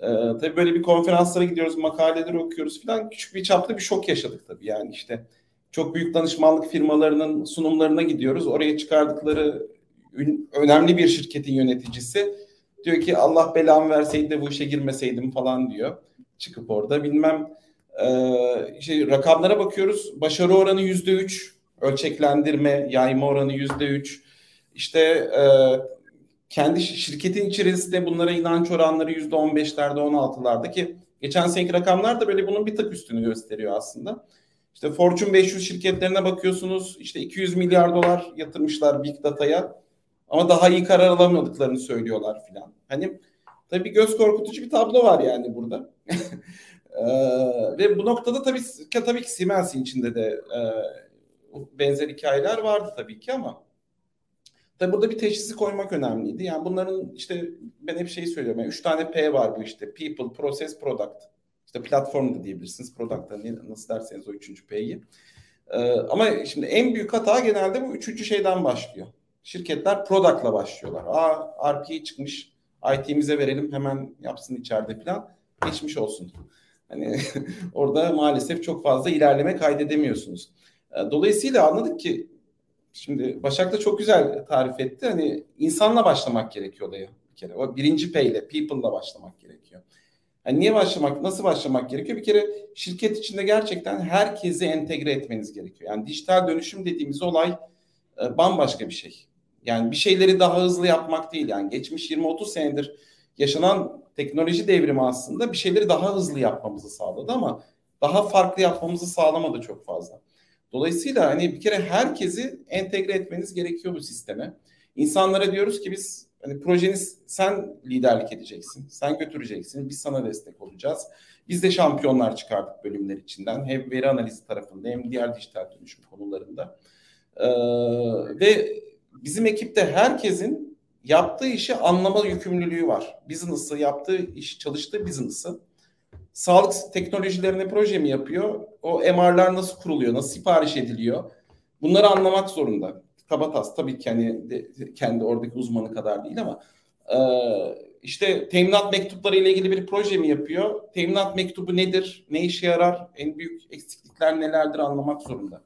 E, tabii böyle bir konferanslara gidiyoruz, makaleleri okuyoruz filan. Küçük bir çapta bir şok yaşadık tabii. Yani işte çok büyük danışmanlık firmalarının sunumlarına gidiyoruz. Oraya çıkardıkları önemli bir şirketin yöneticisi diyor ki Allah belamı verseydi de bu işe girmeseydim falan diyor. Çıkıp orada bilmem ee, şey, rakamlara bakıyoruz. Başarı oranı yüzde üç, ölçeklendirme, yayma oranı yüzde üç. İşte e, kendi şirketin içerisinde bunlara inanç oranları yüzde on beşlerde, on altılarda ki geçen seneki rakamlar da böyle bunun bir tık üstünü gösteriyor aslında. İşte Fortune 500 şirketlerine bakıyorsunuz. işte 200 milyar dolar yatırmışlar Big Data'ya. Ama daha iyi karar alamadıklarını söylüyorlar filan. Hani tabii göz korkutucu bir tablo var yani burada. Ee, ve bu noktada tabii tabii ki Siemens'in içinde de e, benzer hikayeler vardı tabii ki ama tabii burada bir teşhisi koymak önemliydi. Yani bunların işte ben hep şeyi söylüyorum. Yani üç tane P var bu işte. People, Process, Product. İşte platform da diyebilirsiniz. Product da nasıl derseniz o üçüncü P'yi. Ee, ama şimdi en büyük hata genelde bu üçüncü şeyden başlıyor. Şirketler product'la başlıyorlar. Aa RPA çıkmış. IT'mize verelim hemen yapsın içeride falan. Geçmiş olsun. Hani orada maalesef çok fazla ilerleme kaydedemiyorsunuz. Ee, dolayısıyla anladık ki şimdi Başak da çok güzel tarif etti. Hani insanla başlamak gerekiyor olaya bir kere. O birinci P ile people'la başlamak gerekiyor. Yani niye başlamak, nasıl başlamak gerekiyor? Bir kere şirket içinde gerçekten herkesi entegre etmeniz gerekiyor. Yani dijital dönüşüm dediğimiz olay e, bambaşka bir şey. Yani bir şeyleri daha hızlı yapmak değil. Yani geçmiş 20-30 senedir yaşanan teknoloji devrimi aslında bir şeyleri daha hızlı yapmamızı sağladı ama daha farklı yapmamızı sağlamadı çok fazla. Dolayısıyla hani bir kere herkesi entegre etmeniz gerekiyor bu sisteme. İnsanlara diyoruz ki biz hani projeniz sen liderlik edeceksin, sen götüreceksin, biz sana destek olacağız. Biz de şampiyonlar çıkardık bölümler içinden hem veri analizi tarafında hem diğer dijital dönüşüm konularında. Ee, ve bizim ekipte herkesin yaptığı işi anlama yükümlülüğü var. Business'ı, yaptığı iş, çalıştığı business'ı. Sağlık teknolojilerine proje mi yapıyor? O MR'lar nasıl kuruluyor? Nasıl sipariş ediliyor? Bunları anlamak zorunda. Kabatas tabii ki hani kendi oradaki uzmanı kadar değil ama e, işte teminat mektupları ile ilgili bir proje mi yapıyor? Teminat mektubu nedir? Ne işe yarar? En büyük eksiklikler nelerdir anlamak zorunda.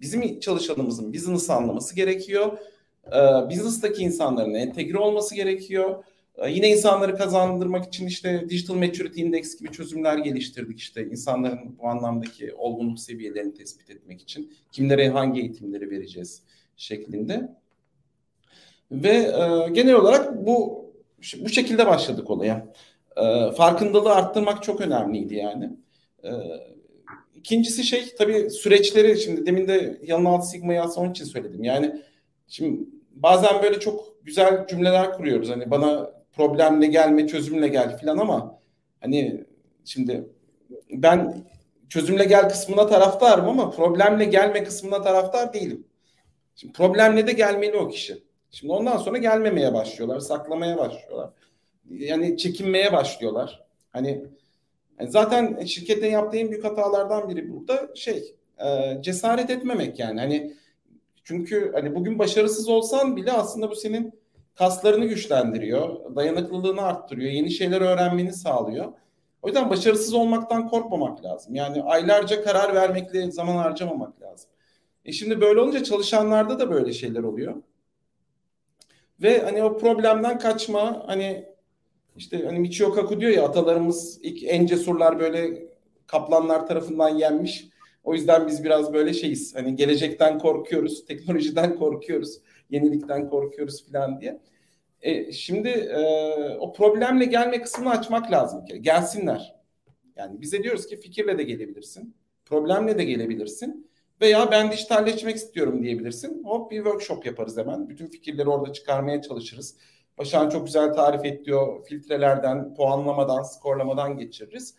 Bizim çalışanımızın business anlaması gerekiyor e, business'taki insanların entegre olması gerekiyor. E, yine insanları kazandırmak için işte Digital Maturity Index gibi çözümler geliştirdik işte insanların bu anlamdaki olgunluk seviyelerini tespit etmek için kimlere hangi eğitimleri vereceğiz şeklinde. Ve e, genel olarak bu bu şekilde başladık olaya. E, farkındalığı arttırmak çok önemliydi yani. E, ikincisi şey tabii süreçleri şimdi demin de yanın alt sigmayı aslında onun için söyledim. Yani şimdi bazen böyle çok güzel cümleler kuruyoruz. Hani bana problemle gelme, çözümle gel falan ama hani şimdi ben çözümle gel kısmına taraftarım ama problemle gelme kısmına taraftar değilim. Şimdi problemle de gelmeli o kişi. Şimdi ondan sonra gelmemeye başlıyorlar, saklamaya başlıyorlar. Yani çekinmeye başlıyorlar. Hani zaten şirketin yaptığı en büyük hatalardan biri burada şey e, cesaret etmemek yani. Hani çünkü hani bugün başarısız olsan bile aslında bu senin kaslarını güçlendiriyor, dayanıklılığını arttırıyor, yeni şeyler öğrenmeni sağlıyor. O yüzden başarısız olmaktan korkmamak lazım. Yani aylarca karar vermekle zaman harcamamak lazım. E şimdi böyle olunca çalışanlarda da böyle şeyler oluyor. Ve hani o problemden kaçma hani işte hani Michio Kaku diyor ya atalarımız ilk en cesurlar böyle kaplanlar tarafından yenmiş. O yüzden biz biraz böyle şeyiz. Hani gelecekten korkuyoruz, teknolojiden korkuyoruz, yenilikten korkuyoruz falan diye. E, şimdi e, o problemle gelme kısmını açmak lazım ki. Gelsinler. Yani bize diyoruz ki fikirle de gelebilirsin. Problemle de gelebilirsin. Veya ben dijitalleşmek istiyorum diyebilirsin. Hop bir workshop yaparız hemen. Bütün fikirleri orada çıkarmaya çalışırız. Başak'ın çok güzel tarif et. Filtrelerden, puanlamadan, skorlamadan geçiririz.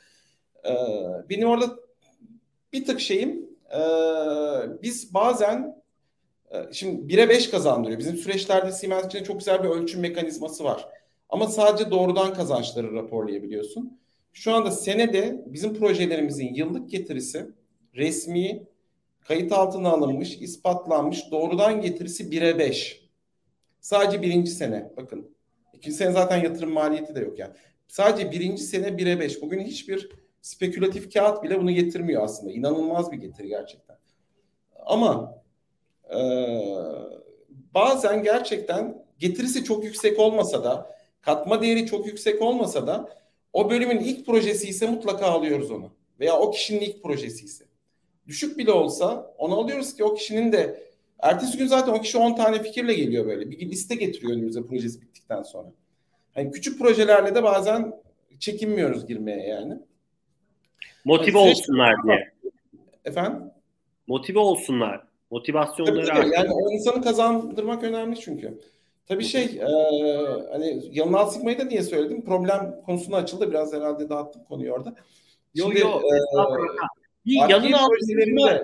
Ee, benim orada bir tık şeyim e, biz bazen e, şimdi 1'e 5 kazandırıyor. Bizim süreçlerde Siemens için çok güzel bir ölçüm mekanizması var. Ama sadece doğrudan kazançları raporlayabiliyorsun. Şu anda senede bizim projelerimizin yıllık getirisi resmi, kayıt altına alınmış, ispatlanmış doğrudan getirisi 1'e 5. Sadece birinci sene bakın. İkinci sene zaten yatırım maliyeti de yok yani. Sadece birinci sene 1'e 5. Bugün hiçbir spekülatif kağıt bile bunu getirmiyor aslında. İnanılmaz bir getiri gerçekten. Ama e, bazen gerçekten getirisi çok yüksek olmasa da katma değeri çok yüksek olmasa da o bölümün ilk projesi ise mutlaka alıyoruz onu. Veya o kişinin ilk projesi ise. Düşük bile olsa onu alıyoruz ki o kişinin de ertesi gün zaten o kişi 10 tane fikirle geliyor böyle. Bir liste getiriyor önümüze projesi bittikten sonra. Hani küçük projelerle de bazen çekinmiyoruz girmeye yani. Motive yani olsunlar diye. Efendim? Motive olsunlar. Motivasyonları tabii. Yani o insanı kazandırmak önemli çünkü. Tabii şey e, hani Yalın Sigma'yı da niye söyledim? Problem konusuna açıldı. Biraz herhalde dağıttım konuyu orada. Yok yok. E, yalın altı sigma,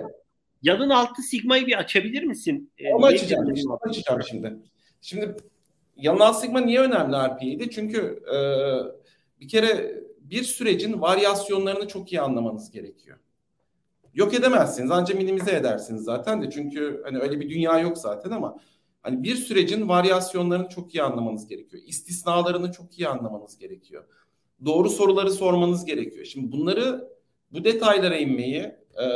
yalın altı sigmayı bir açabilir misin? E, Onu açacağım. Işte, açacağım şimdi. Şimdi yalın altı sigma niye önemli RPA'ydi? Çünkü e, bir kere bir sürecin varyasyonlarını çok iyi anlamanız gerekiyor. Yok edemezsiniz ancak minimize edersiniz zaten de çünkü hani öyle bir dünya yok zaten ama hani bir sürecin varyasyonlarını çok iyi anlamanız gerekiyor. İstisnalarını çok iyi anlamanız gerekiyor. Doğru soruları sormanız gerekiyor. Şimdi bunları bu detaylara inmeyi, e,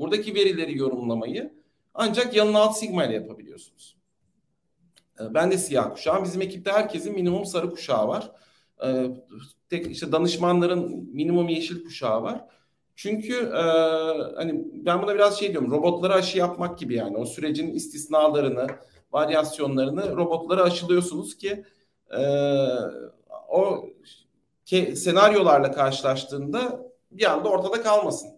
buradaki verileri yorumlamayı ancak yanına alt sigma ile yapabiliyorsunuz. E, ben de siyah kuşağım. Bizim ekipte herkesin minimum sarı kuşağı var. E, tek işte danışmanların minimum yeşil kuşağı var. Çünkü e, hani ben buna biraz şey diyorum robotlara aşı yapmak gibi yani o sürecin istisnalarını, varyasyonlarını robotlara aşılıyorsunuz ki e, o ke, senaryolarla karşılaştığında bir anda ortada kalmasın.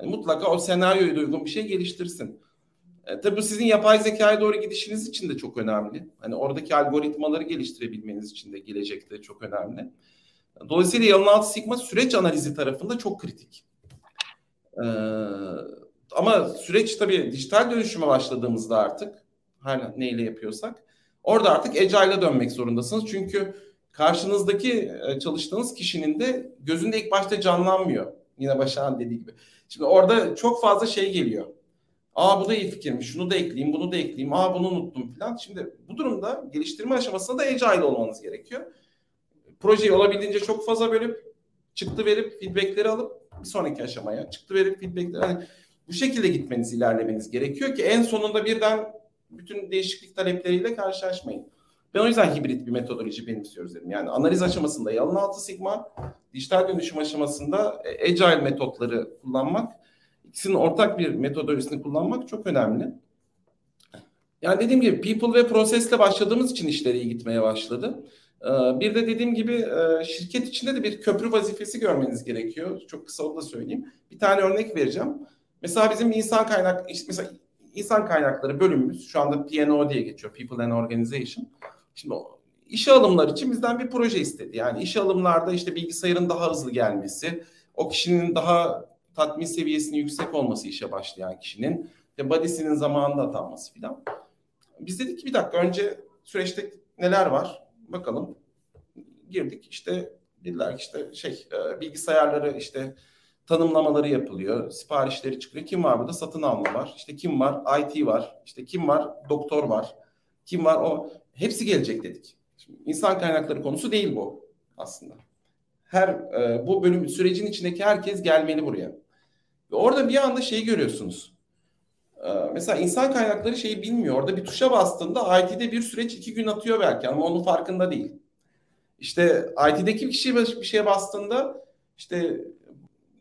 Yani mutlaka o senaryoya uygun bir şey geliştirsin. E, tabii bu sizin yapay zekaya doğru gidişiniz için de çok önemli. Hani oradaki algoritmaları geliştirebilmeniz için de gelecekte çok önemli. Dolayısıyla yalın altı sigma süreç analizi tarafında çok kritik. Ee, ama süreç tabii dijital dönüşüme başladığımızda artık her neyle yapıyorsak orada artık agile'a dönmek zorundasınız. Çünkü karşınızdaki e, çalıştığınız kişinin de gözünde ilk başta canlanmıyor. Yine Başak'ın dediği gibi. Şimdi orada çok fazla şey geliyor. Aa bu da iyi fikirmiş. Şunu da ekleyeyim, bunu da ekleyeyim. Aa bunu unuttum falan. Şimdi bu durumda geliştirme aşamasında da agile olmanız gerekiyor. Projeyi olabildiğince çok fazla bölüp çıktı verip feedbackleri alıp bir sonraki aşamaya çıktı verip feedbackleri hani bu şekilde gitmeniz, ilerlemeniz gerekiyor ki en sonunda birden bütün değişiklik talepleriyle karşılaşmayın. Ben o yüzden hibrit bir metodoloji benimsiyoruz dedim. Yani analiz aşamasında yalın altı sigma, dijital dönüşüm aşamasında e, agile metotları kullanmak, ikisinin ortak bir metodolojisini kullanmak çok önemli. Yani dediğim gibi people ve prosesle başladığımız için işleri iyi gitmeye başladı. Ee, bir de dediğim gibi e, şirket içinde de bir köprü vazifesi görmeniz gerekiyor. Çok kısa onu da söyleyeyim. Bir tane örnek vereceğim. Mesela bizim insan kaynak, mesela insan kaynakları bölümümüz şu anda PNO diye geçiyor. People and Organization. Şimdi işe alımlar için bizden bir proje istedi. Yani işe alımlarda işte bilgisayarın daha hızlı gelmesi, o kişinin daha tatmin seviyesinin yüksek olması işe başlayan kişinin, işte body'sinin zamanında atanması filan. Biz dedik ki bir dakika önce süreçte neler var? Bakalım. Girdik işte dediler ki işte şey e, bilgisayarları işte tanımlamaları yapılıyor. Siparişleri çıkıyor. Kim var burada? Satın alma var. İşte kim var? IT var. İşte kim var? Doktor var. Kim var? O hepsi gelecek dedik. Şimdi insan kaynakları konusu değil bu aslında. her e, bu bölüm sürecin içindeki herkes gelmeli buraya. Ve orada bir anda şeyi görüyorsunuz. E, mesela insan kaynakları şeyi bilmiyor. Orada bir tuşa bastığında IT'de bir süreç iki gün atıyor belki ama onun farkında değil. İşte IT'deki bir kişi bir şeye bastığında işte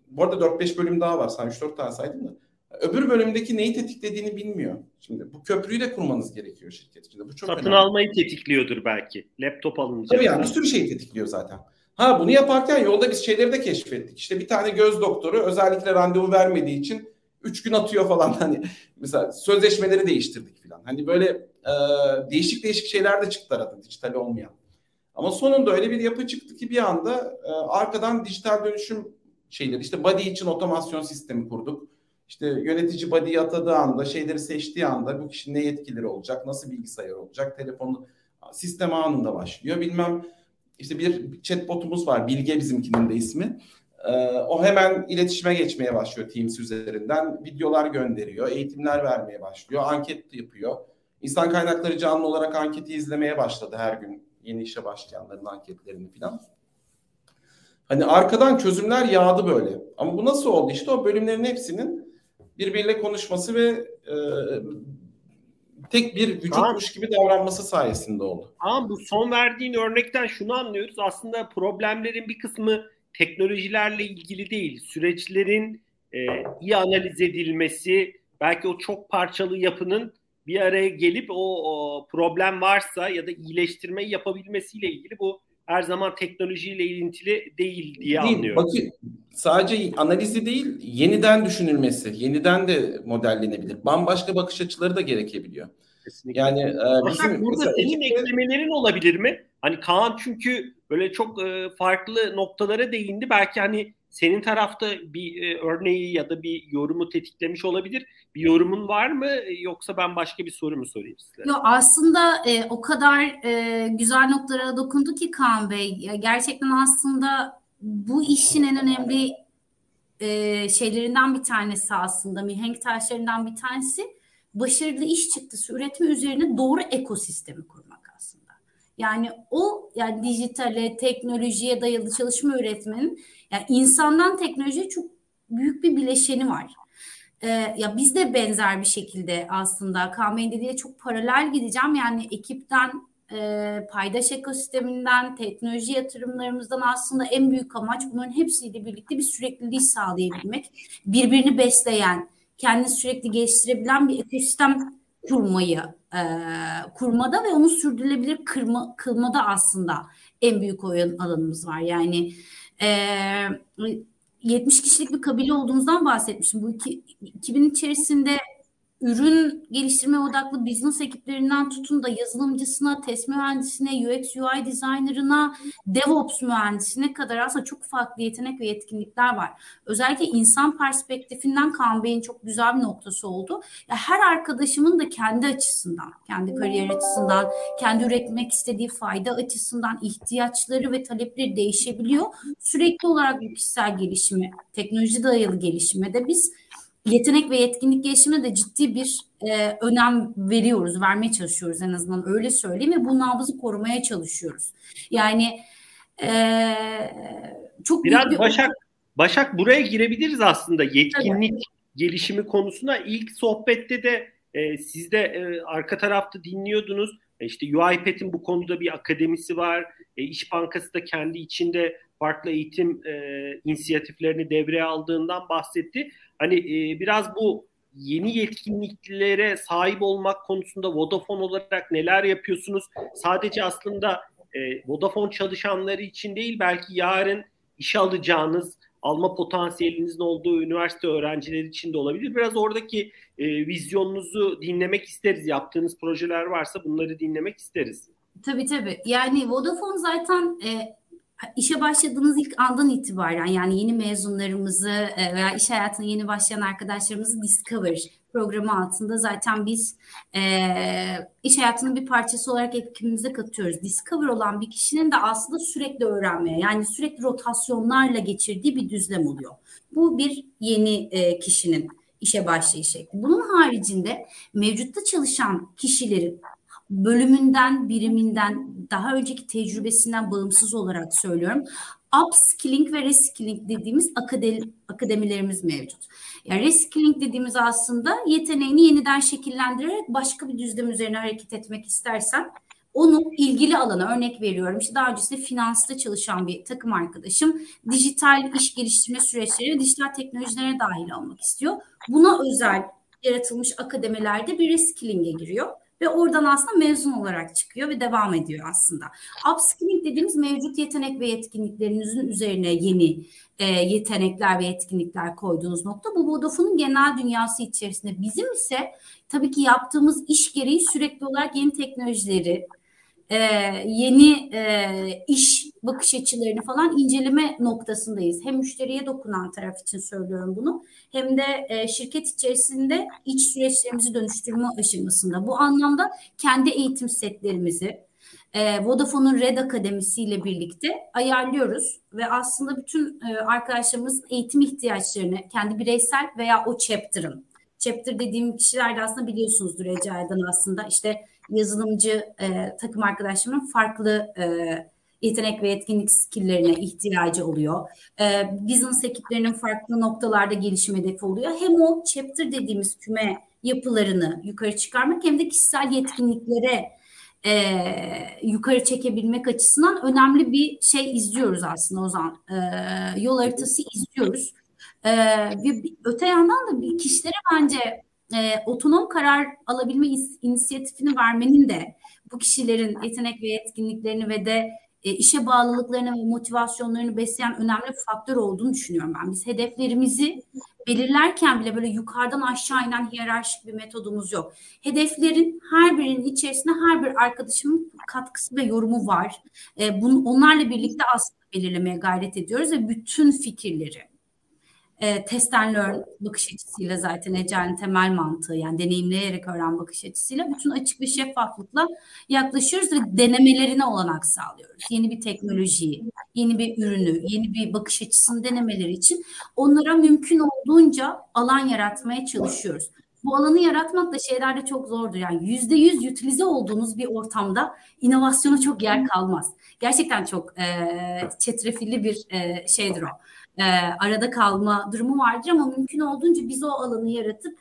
bu arada 4-5 bölüm daha var. Sen 3-4 tane saydın da. Öbür bölümdeki neyi tetiklediğini bilmiyor. Şimdi bu köprüyü de kurmanız gerekiyor şirket içinde. Bu çok Satın önemli. almayı tetikliyordur belki. Laptop alınacak. Tabii yani bir sürü şey tetikliyor zaten. Ha bunu yaparken yolda biz şeyleri de keşfettik. İşte bir tane göz doktoru özellikle randevu vermediği için 3 gün atıyor falan hani mesela sözleşmeleri değiştirdik falan. Hani böyle e, değişik değişik şeyler de çıktı arada dijital olmayan. Ama sonunda öyle bir yapı çıktı ki bir anda e, arkadan dijital dönüşüm şeyleri işte body için otomasyon sistemi kurduk. İşte yönetici body'yi atadığı anda, şeyleri seçtiği anda bu kişinin ne yetkileri olacak, nasıl bilgisayar olacak, telefonu sistem anında başlıyor. Bilmem işte bir chatbotumuz var, Bilge bizimkinin de ismi. Ee, o hemen iletişime geçmeye başlıyor Teams üzerinden. Videolar gönderiyor, eğitimler vermeye başlıyor, anket yapıyor. İnsan kaynakları canlı olarak anketi izlemeye başladı her gün yeni işe başlayanların anketlerini falan. Hani arkadan çözümler yağdı böyle. Ama bu nasıl oldu? İşte o bölümlerin hepsinin birbiriyle konuşması ve e, tek bir vücutmuş gibi davranması sayesinde oldu. Ama bu son verdiğin örnekten şunu anlıyoruz. Aslında problemlerin bir kısmı teknolojilerle ilgili değil. Süreçlerin e, iyi analiz edilmesi, belki o çok parçalı yapının bir araya gelip o, o problem varsa ya da iyileştirmeyi yapabilmesiyle ilgili bu her zaman teknolojiyle ilintili değil diye değil, anlıyorum. Bakın sadece analizi değil yeniden düşünülmesi, yeniden de modellenebilir. Bambaşka bakış açıları da gerekebiliyor. Kesinlikle. Yani e, bizim burada senin ekipte... eklemelerin olabilir mi? Hani Kaan çünkü böyle çok e, farklı noktalara değindi. Belki hani senin tarafta bir e, örneği ya da bir yorumu tetiklemiş olabilir. Bir yorumun var mı yoksa ben başka bir soru mu sorayım size? Yok aslında e, o kadar e, güzel noktalara dokundu ki Kaan Bey. Gerçekten aslında bu işin en önemli e, şeylerinden bir tanesi aslında mihenk taşlarından bir tanesi başarılı iş çıktısı üretme üzerine doğru ekosistemi kurmak. Yani o yani dijitale, teknolojiye dayalı çalışma üretmenin yani insandan teknolojiye çok büyük bir bileşeni var. Ee, ya biz de benzer bir şekilde aslında Kame'nin dediği çok paralel gideceğim. Yani ekipten e, paydaş ekosisteminden, teknoloji yatırımlarımızdan aslında en büyük amaç bunların hepsiyle birlikte bir sürekliliği sağlayabilmek. Birbirini besleyen, kendini sürekli geliştirebilen bir ekosistem kurmayı e, kurmada ve onu sürdürülebilir kırma, kılmada aslında en büyük oyun alanımız var. Yani e, 70 kişilik bir kabile olduğumuzdan bahsetmiştim. Bu iki, 2000 içerisinde ürün geliştirme odaklı business ekiplerinden tutun da yazılımcısına, test mühendisine, UX UI designer'ına, DevOps mühendisine kadar aslında çok farklı yetenek ve yetkinlikler var. Özellikle insan perspektifinden Kaan Bey'in çok güzel bir noktası oldu. Ya her arkadaşımın da kendi açısından, kendi kariyer açısından, kendi üretmek istediği fayda açısından ihtiyaçları ve talepleri değişebiliyor. Sürekli olarak bu kişisel gelişimi, teknoloji dayalı gelişime de biz yetenek ve yetkinlik gelişimine de ciddi bir e, önem veriyoruz, vermeye çalışıyoruz en azından öyle söyleyeyim ve bu nabzı korumaya çalışıyoruz. Yani e, çok biraz bir Başak Başak buraya girebiliriz aslında yetkinlik Tabii. gelişimi konusunda ilk sohbette de e, siz de e, arka tarafta dinliyordunuz. E, işte UiPath'in bu konuda bir akademisi var. E, İş Bankası da kendi içinde farklı eğitim e, inisiyatiflerini devreye aldığından bahsetti. Hani e, biraz bu yeni yetkinliklere sahip olmak konusunda Vodafone olarak neler yapıyorsunuz? Sadece aslında e, Vodafone çalışanları için değil belki yarın işe alacağınız alma potansiyelinizin olduğu üniversite öğrencileri için de olabilir. Biraz oradaki e, vizyonunuzu dinlemek isteriz. Yaptığınız projeler varsa bunları dinlemek isteriz. Tabii tabii. Yani Vodafone zaten e, işe başladığınız ilk andan itibaren yani yeni mezunlarımızı e, veya iş hayatına yeni başlayan arkadaşlarımızı Discover programı altında zaten biz e, iş hayatının bir parçası olarak ekibimize katıyoruz. Discover olan bir kişinin de aslında sürekli öğrenmeye yani sürekli rotasyonlarla geçirdiği bir düzlem oluyor. Bu bir yeni e, kişinin işe başlayış şekli. Bunun haricinde mevcutta çalışan kişilerin bölümünden, biriminden, daha önceki tecrübesinden bağımsız olarak söylüyorum. upskilling ve reskilling dediğimiz akademi, akademilerimiz mevcut. Yani reskilling dediğimiz aslında yeteneğini yeniden şekillendirerek başka bir düzlem üzerine hareket etmek istersen onu ilgili alana örnek veriyorum. İşte daha öncesinde finansta çalışan bir takım arkadaşım dijital iş geliştirme süreçleri dijital teknolojilere dahil olmak istiyor. Buna özel yaratılmış akademilerde bir reskilling'e giriyor ve oradan aslında mezun olarak çıkıyor ve devam ediyor aslında. Upskilling dediğimiz mevcut yetenek ve yetkinliklerinizin üzerine yeni e, yetenekler ve yetkinlikler koyduğunuz nokta. Bu Vodafone'un genel dünyası içerisinde. Bizim ise tabii ki yaptığımız iş gereği sürekli olarak yeni teknolojileri, e, yeni e, iş bakış açılarını falan inceleme noktasındayız. Hem müşteriye dokunan taraf için söylüyorum bunu hem de e, şirket içerisinde iç süreçlerimizi dönüştürme aşamasında. Bu anlamda kendi eğitim setlerimizi e, Vodafone'un Red Akademisi ile birlikte ayarlıyoruz ve aslında bütün e, arkadaşlarımızın eğitim ihtiyaçlarını kendi bireysel veya o chapter'ın chapter dediğim kişiler de aslında biliyorsunuzdur Ece'den aslında işte yazılımcı e, takım arkadaşlarımın farklı e, yetenek ve yetkinlik skilllerine ihtiyacı oluyor. E, business ekiplerinin farklı noktalarda gelişim hedefi oluyor. Hem o chapter dediğimiz küme yapılarını yukarı çıkarmak hem de kişisel yetkinliklere e, yukarı çekebilmek açısından önemli bir şey izliyoruz aslında o zaman. E, yol haritası izliyoruz. E, ve öte yandan da kişilere bence e, otonom karar alabilme inisiyatifini vermenin de bu kişilerin yetenek ve yetkinliklerini ve de e, işe bağlılıklarını ve motivasyonlarını besleyen önemli bir faktör olduğunu düşünüyorum ben. Biz hedeflerimizi belirlerken bile böyle yukarıdan aşağı inen hiyerarşik bir metodumuz yok. Hedeflerin her birinin içerisinde her bir arkadaşımın katkısı ve yorumu var. E, bunu, onlarla birlikte aslında belirlemeye gayret ediyoruz ve bütün fikirleri e, test and learn bakış açısıyla zaten Ecel'in temel mantığı yani deneyimleyerek öğren bakış açısıyla bütün açık ve şeffaflıkla yaklaşıyoruz ve denemelerine olanak sağlıyoruz. Yeni bir teknolojiyi, yeni bir ürünü, yeni bir bakış açısını denemeleri için onlara mümkün olduğunca alan yaratmaya çalışıyoruz. Bu alanı yaratmak da şeylerde çok zordur. Yani yüzde yüz utilize olduğunuz bir ortamda inovasyona çok yer kalmaz. Gerçekten çok e, çetrefilli bir e, şeydir o e, arada kalma durumu vardır ama mümkün olduğunca biz o alanı yaratıp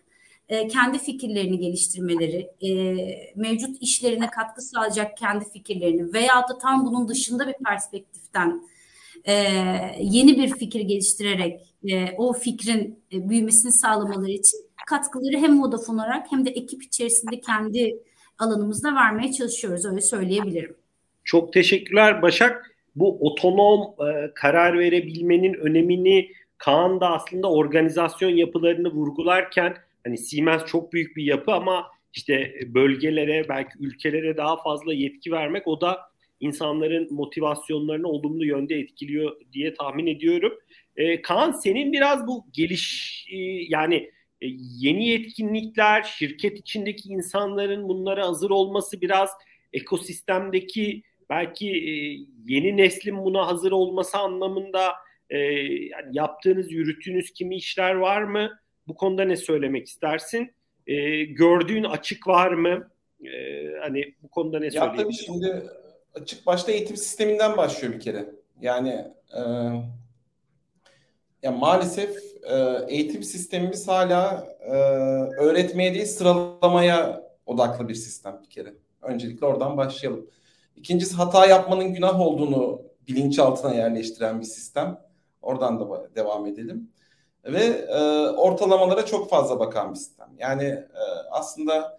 e, kendi fikirlerini geliştirmeleri, e, mevcut işlerine katkı sağlayacak kendi fikirlerini veya da tam bunun dışında bir perspektiften e, yeni bir fikir geliştirerek e, o fikrin e, büyümesini sağlamaları için katkıları hem Vodafone olarak hem de ekip içerisinde kendi alanımızda vermeye çalışıyoruz öyle söyleyebilirim. Çok teşekkürler Başak bu otonom e, karar verebilmenin önemini Kaan da aslında organizasyon yapılarını vurgularken hani Siemens çok büyük bir yapı ama işte bölgelere belki ülkelere daha fazla yetki vermek o da insanların motivasyonlarını olumlu yönde etkiliyor diye tahmin ediyorum. E, Kaan senin biraz bu geliş e, yani e, yeni yetkinlikler, şirket içindeki insanların bunlara hazır olması biraz ekosistemdeki belki e, yeni neslin buna hazır olması anlamında e, yani yaptığınız, yürüttüğünüz kimi işler var mı? Bu konuda ne söylemek istersin? E, gördüğün açık var mı? E, hani bu konuda ne ya söyleyebilirsin? Tabii şimdi açık başta eğitim sisteminden başlıyor bir kere. Yani e, ya maalesef e, eğitim sistemimiz hala e, öğretmeye değil sıralamaya odaklı bir sistem bir kere. Öncelikle oradan başlayalım. İkincisi hata yapmanın günah olduğunu bilinçaltına yerleştiren bir sistem. Oradan da devam edelim. Ve e, ortalamalara çok fazla bakan bir sistem. Yani e, aslında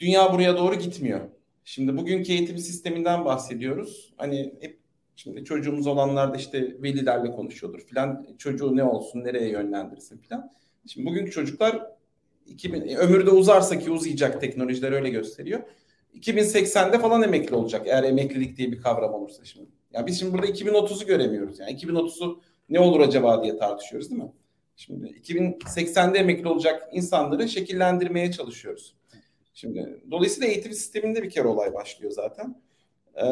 dünya buraya doğru gitmiyor. Şimdi bugünkü eğitim sisteminden bahsediyoruz. Hani hep şimdi çocuğumuz olanlar da işte velilerle konuşuyordur filan. Çocuğu ne olsun, nereye yönlendirsin filan. Şimdi bugünkü çocuklar 2000 ömürde uzarsa ki uzayacak teknolojiler öyle gösteriyor 2080'de falan emekli olacak eğer emeklilik diye bir kavram olursa şimdi. Ya biz şimdi burada 2030'u göremiyoruz. Yani 2030'u ne olur acaba diye tartışıyoruz değil mi? Şimdi 2080'de emekli olacak insanları şekillendirmeye çalışıyoruz. Şimdi dolayısıyla eğitim sisteminde bir kere olay başlıyor zaten. Ee,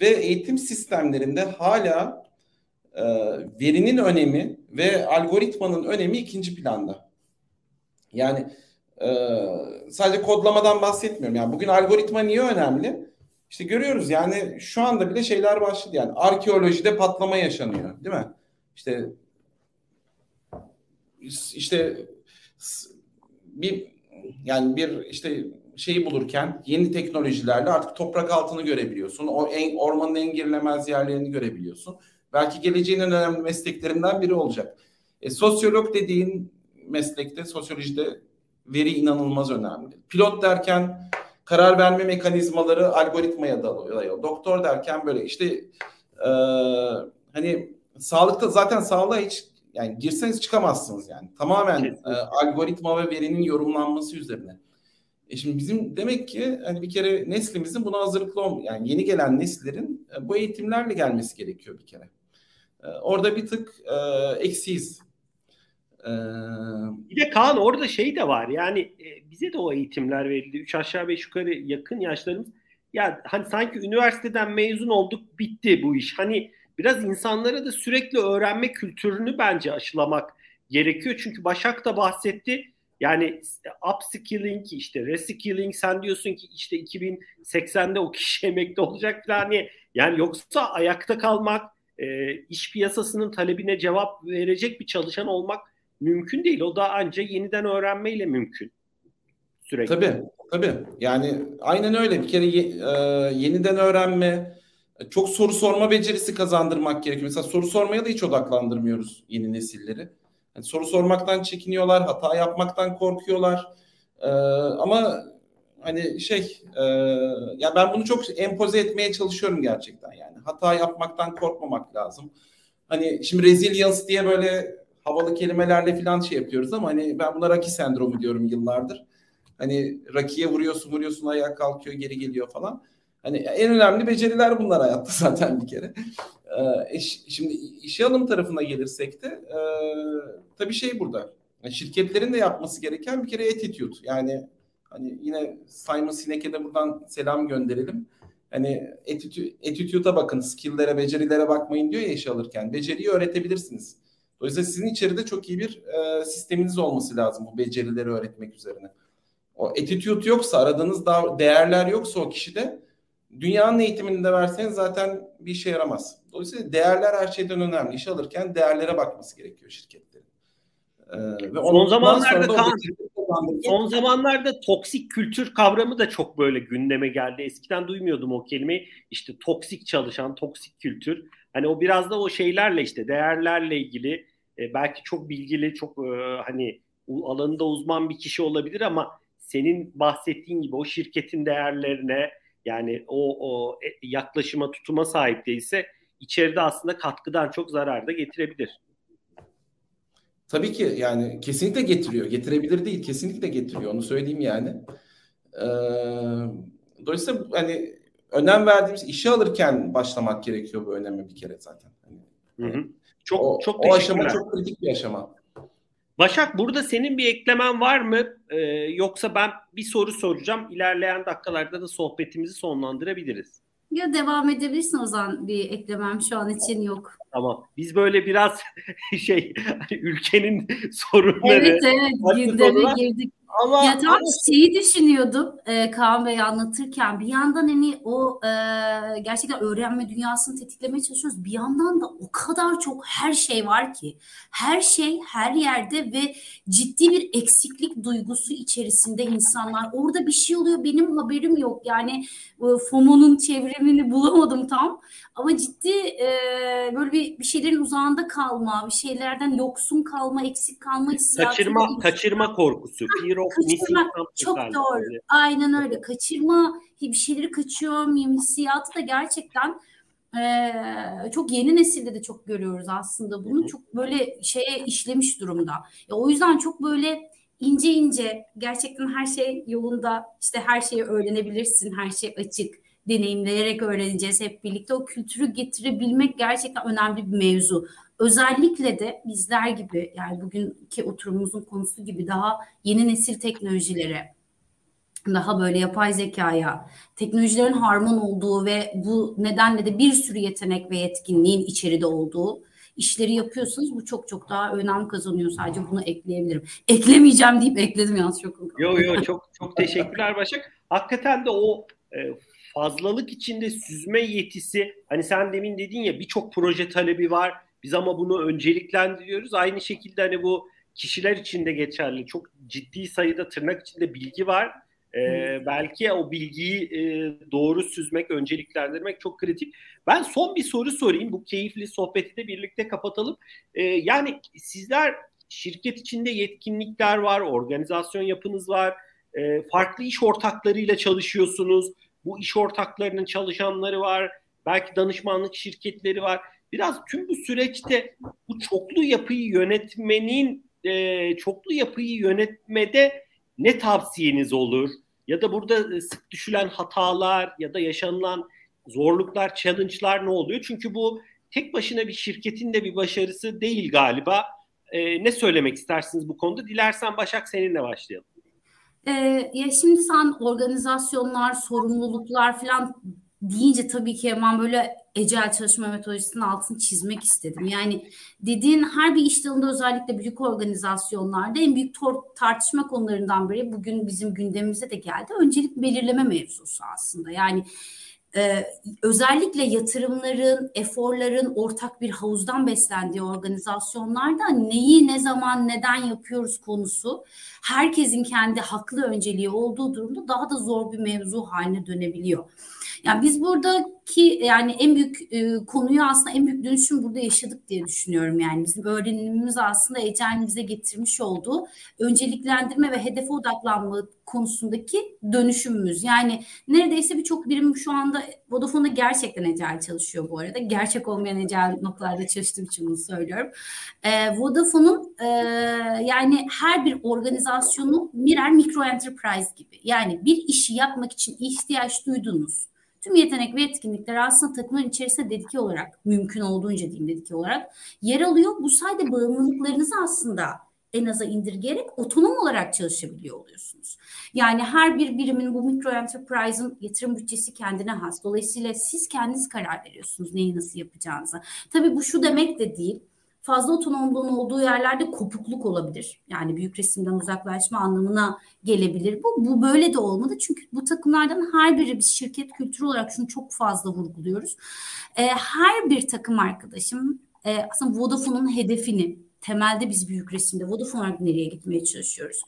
ve eğitim sistemlerinde hala e, verinin önemi ve algoritmanın önemi ikinci planda. Yani ee, sadece kodlamadan bahsetmiyorum. Yani bugün algoritma niye önemli? İşte görüyoruz yani şu anda bile şeyler başladı yani arkeolojide patlama yaşanıyor değil mi? İşte işte bir yani bir işte şeyi bulurken yeni teknolojilerle artık toprak altını görebiliyorsun. O en, ormanın en girilemez yerlerini görebiliyorsun. Belki geleceğin en önemli mesleklerinden biri olacak. E, sosyolog dediğin meslekte, sosyolojide veri inanılmaz önemli. Pilot derken karar verme mekanizmaları algoritmaya dayanıyor. Doktor derken böyle işte e, hani sağlıkta zaten sağlığa hiç yani girseniz çıkamazsınız yani. Tamamen e, algoritma ve verinin yorumlanması üzerine. E şimdi bizim demek ki hani bir kere neslimizin buna hazırlıklı olm yani yeni gelen nesillerin e, bu eğitimlerle gelmesi gerekiyor bir kere. E, orada bir tık e, eksiyiz. Ee... Bir de Kaan orada şey de var yani e, bize de o eğitimler verildi. Üç aşağı beş yukarı yakın yaşlarımız. Ya hani sanki üniversiteden mezun olduk bitti bu iş. Hani biraz insanlara da sürekli öğrenme kültürünü bence aşılamak gerekiyor. Çünkü Başak da bahsetti. Yani upskilling işte reskilling sen diyorsun ki işte 2080'de o kişi emekli olacak falan diye. Yani yoksa ayakta kalmak, e, iş piyasasının talebine cevap verecek bir çalışan olmak mümkün değil. O da ancak yeniden öğrenmeyle mümkün. Sürekli. Tabii, tabii. Yani aynen öyle. Bir kere e, yeniden öğrenme, çok soru sorma becerisi kazandırmak gerekiyor. Mesela soru sormaya da hiç odaklandırmıyoruz yeni nesilleri. Yani soru sormaktan çekiniyorlar, hata yapmaktan korkuyorlar. E, ama hani şey, e, ya ben bunu çok empoze etmeye çalışıyorum gerçekten yani. Hata yapmaktan korkmamak lazım. Hani şimdi resilience diye böyle havalı kelimelerle falan şey yapıyoruz ama hani ben buna Raki sendromu diyorum yıllardır. Hani Raki'ye vuruyorsun vuruyorsun ayağa kalkıyor geri geliyor falan. Hani en önemli beceriler bunlar hayatta zaten bir kere. Ee, şimdi işe alım tarafına gelirsek de e, tabii şey burada. Şirketlerin de yapması gereken bir kere attitude. Yani hani yine Simon Sinek'e de buradan selam gönderelim. Hani attitude'a bakın, skill'lere, becerilere bakmayın diyor ya iş alırken. Beceriyi öğretebilirsiniz. Dolayısıyla sizin içeride çok iyi bir e, sisteminiz olması lazım bu becerileri öğretmek üzerine. O attitude yoksa, aradığınız değerler yoksa o kişide dünyanın eğitimini de verseniz zaten bir işe yaramaz. Dolayısıyla değerler her şeyden önemli. İş alırken değerlere bakması gerekiyor şirketlerin. Ee, ve son zamanlarda kan, son zamanlarda toksik kültür kavramı da çok böyle gündeme geldi. Eskiden duymuyordum o kelimeyi. İşte toksik çalışan, toksik kültür. Hani o biraz da o şeylerle işte değerlerle ilgili e, belki çok bilgili, çok e, hani alanında uzman bir kişi olabilir ama senin bahsettiğin gibi o şirketin değerlerine yani o, o e, yaklaşıma, tutuma sahip değilse içeride aslında katkıdan çok zarar da getirebilir. Tabii ki yani kesinlikle getiriyor. Getirebilir değil, kesinlikle getiriyor. Onu söyleyeyim yani. Ee, dolayısıyla hani önem verdiğimiz işe alırken başlamak gerekiyor bu önemi bir kere zaten. Hani, hı hı. Çok o, çok o aşama çok kritik bir aşama. Başak burada senin bir eklemen var mı? Ee, yoksa ben bir soru soracağım. İlerleyen dakikalarda da sohbetimizi sonlandırabiliriz. Ya devam edebilirsin o zaman bir eklemem şu an için yok. Tamam. Biz böyle biraz şey hani ülkenin sorunları. Evet evet gündeme girdik. Ama, ya tam ama... şeyi düşünüyordum e, Kaan Bey anlatırken bir yandan hani o e, gerçekten öğrenme dünyasını tetiklemeye çalışıyoruz. Bir yandan da o kadar çok her şey var ki her şey her yerde ve ciddi bir eksiklik duygusu içerisinde insanlar. Orada bir şey oluyor benim haberim yok yani e, FOMO'nun çevremini bulamadım tam ama ciddi e, böyle bir, bir şeylerin uzağında kalma, bir şeylerden yoksun kalma, eksik kalma hissiyatı. Kaçırma, kaçırma korkusu. Fear of kaçırma, çok doğru. Öyle. Aynen öyle. Kaçırma, bir şeyleri kaçıyor muyum hissiyatı da gerçekten e, çok yeni nesilde de çok görüyoruz aslında. Bunu çok böyle şeye işlemiş durumda. Ya, o yüzden çok böyle ince ince gerçekten her şey yolunda işte her şeyi öğrenebilirsin her şey açık deneyimleyerek öğreneceğiz hep birlikte. O kültürü getirebilmek gerçekten önemli bir mevzu. Özellikle de bizler gibi yani bugünkü oturumumuzun konusu gibi daha yeni nesil teknolojilere, daha böyle yapay zekaya, teknolojilerin harman olduğu ve bu nedenle de bir sürü yetenek ve yetkinliğin içeride olduğu işleri yapıyorsunuz. Bu çok çok daha önem kazanıyor. Sadece bunu ekleyebilirim. Eklemeyeceğim deyip ekledim yalnız çok. Yo yo çok çok teşekkürler Başak. Hakikaten de o fazlalık içinde süzme yetisi hani sen demin dedin ya birçok proje talebi var biz ama bunu önceliklendiriyoruz aynı şekilde hani bu kişiler için de geçerli çok ciddi sayıda tırnak içinde bilgi var ee, belki o bilgiyi e, doğru süzmek, önceliklendirmek çok kritik. Ben son bir soru sorayım. Bu keyifli sohbeti de birlikte kapatalım. Ee, yani sizler şirket içinde yetkinlikler var, organizasyon yapınız var, e, farklı iş ortaklarıyla çalışıyorsunuz. Bu iş ortaklarının çalışanları var, belki danışmanlık şirketleri var. Biraz tüm bu süreçte bu çoklu yapıyı yönetmenin, e, çoklu yapıyı yönetmede ne tavsiyeniz olur? Ya da burada sık düşülen hatalar ya da yaşanılan zorluklar, challenge'lar ne oluyor? Çünkü bu tek başına bir şirketin de bir başarısı değil galiba. Ee, ne söylemek istersiniz bu konuda? Dilersen Başak seninle başlayalım. Ee, ya şimdi sen organizasyonlar, sorumluluklar falan deyince tabii ki hemen böyle ecel çalışma metodolojisinin altını çizmek istedim. Yani dediğin her bir iş dalında özellikle büyük organizasyonlarda en büyük tartışma konularından biri bugün bizim gündemimize de geldi. Öncelik belirleme mevzusu aslında. Yani ee, özellikle yatırımların, eforların ortak bir havuzdan beslendiği organizasyonlarda neyi, ne zaman, neden yapıyoruz konusu herkesin kendi haklı önceliği olduğu durumda daha da zor bir mevzu haline dönebiliyor. Yani biz buradaki yani en büyük e, konuyu aslında en büyük dönüşüm burada yaşadık diye düşünüyorum. Yani bizim öğrenimimiz aslında Ecel'in bize getirmiş olduğu önceliklendirme ve hedefe odaklanma konusundaki dönüşümümüz. Yani neredeyse birçok birim şu anda Vodafone'da gerçekten Ecel çalışıyor bu arada. Gerçek olmayan Ecel noktalarda çalıştığım için bunu söylüyorum. E, Vodafone'un e, yani her bir organizasyonu birer mikro enterprise gibi. Yani bir işi yapmak için ihtiyaç duydunuz Tüm yetenek ve etkinlikler aslında takımın içerisinde dedike olarak, mümkün olduğunca diyeyim dedike olarak yer alıyor. Bu sayede bağımlılıklarınızı aslında en aza indirgeyerek otonom olarak çalışabiliyor oluyorsunuz. Yani her bir birimin bu mikro enterprise'ın yatırım bütçesi kendine has. Dolayısıyla siz kendiniz karar veriyorsunuz neyi nasıl yapacağınıza. Tabii bu şu demek de değil fazla otonomluğun olduğu yerlerde kopukluk olabilir. Yani büyük resimden uzaklaşma anlamına gelebilir. Bu, bu böyle de olmadı. Çünkü bu takımlardan her biri biz şirket kültürü olarak şunu çok fazla vurguluyoruz. E, her bir takım arkadaşım e, aslında Vodafone'un hedefini temelde biz büyük resimde Vodafone olarak nereye gitmeye çalışıyoruz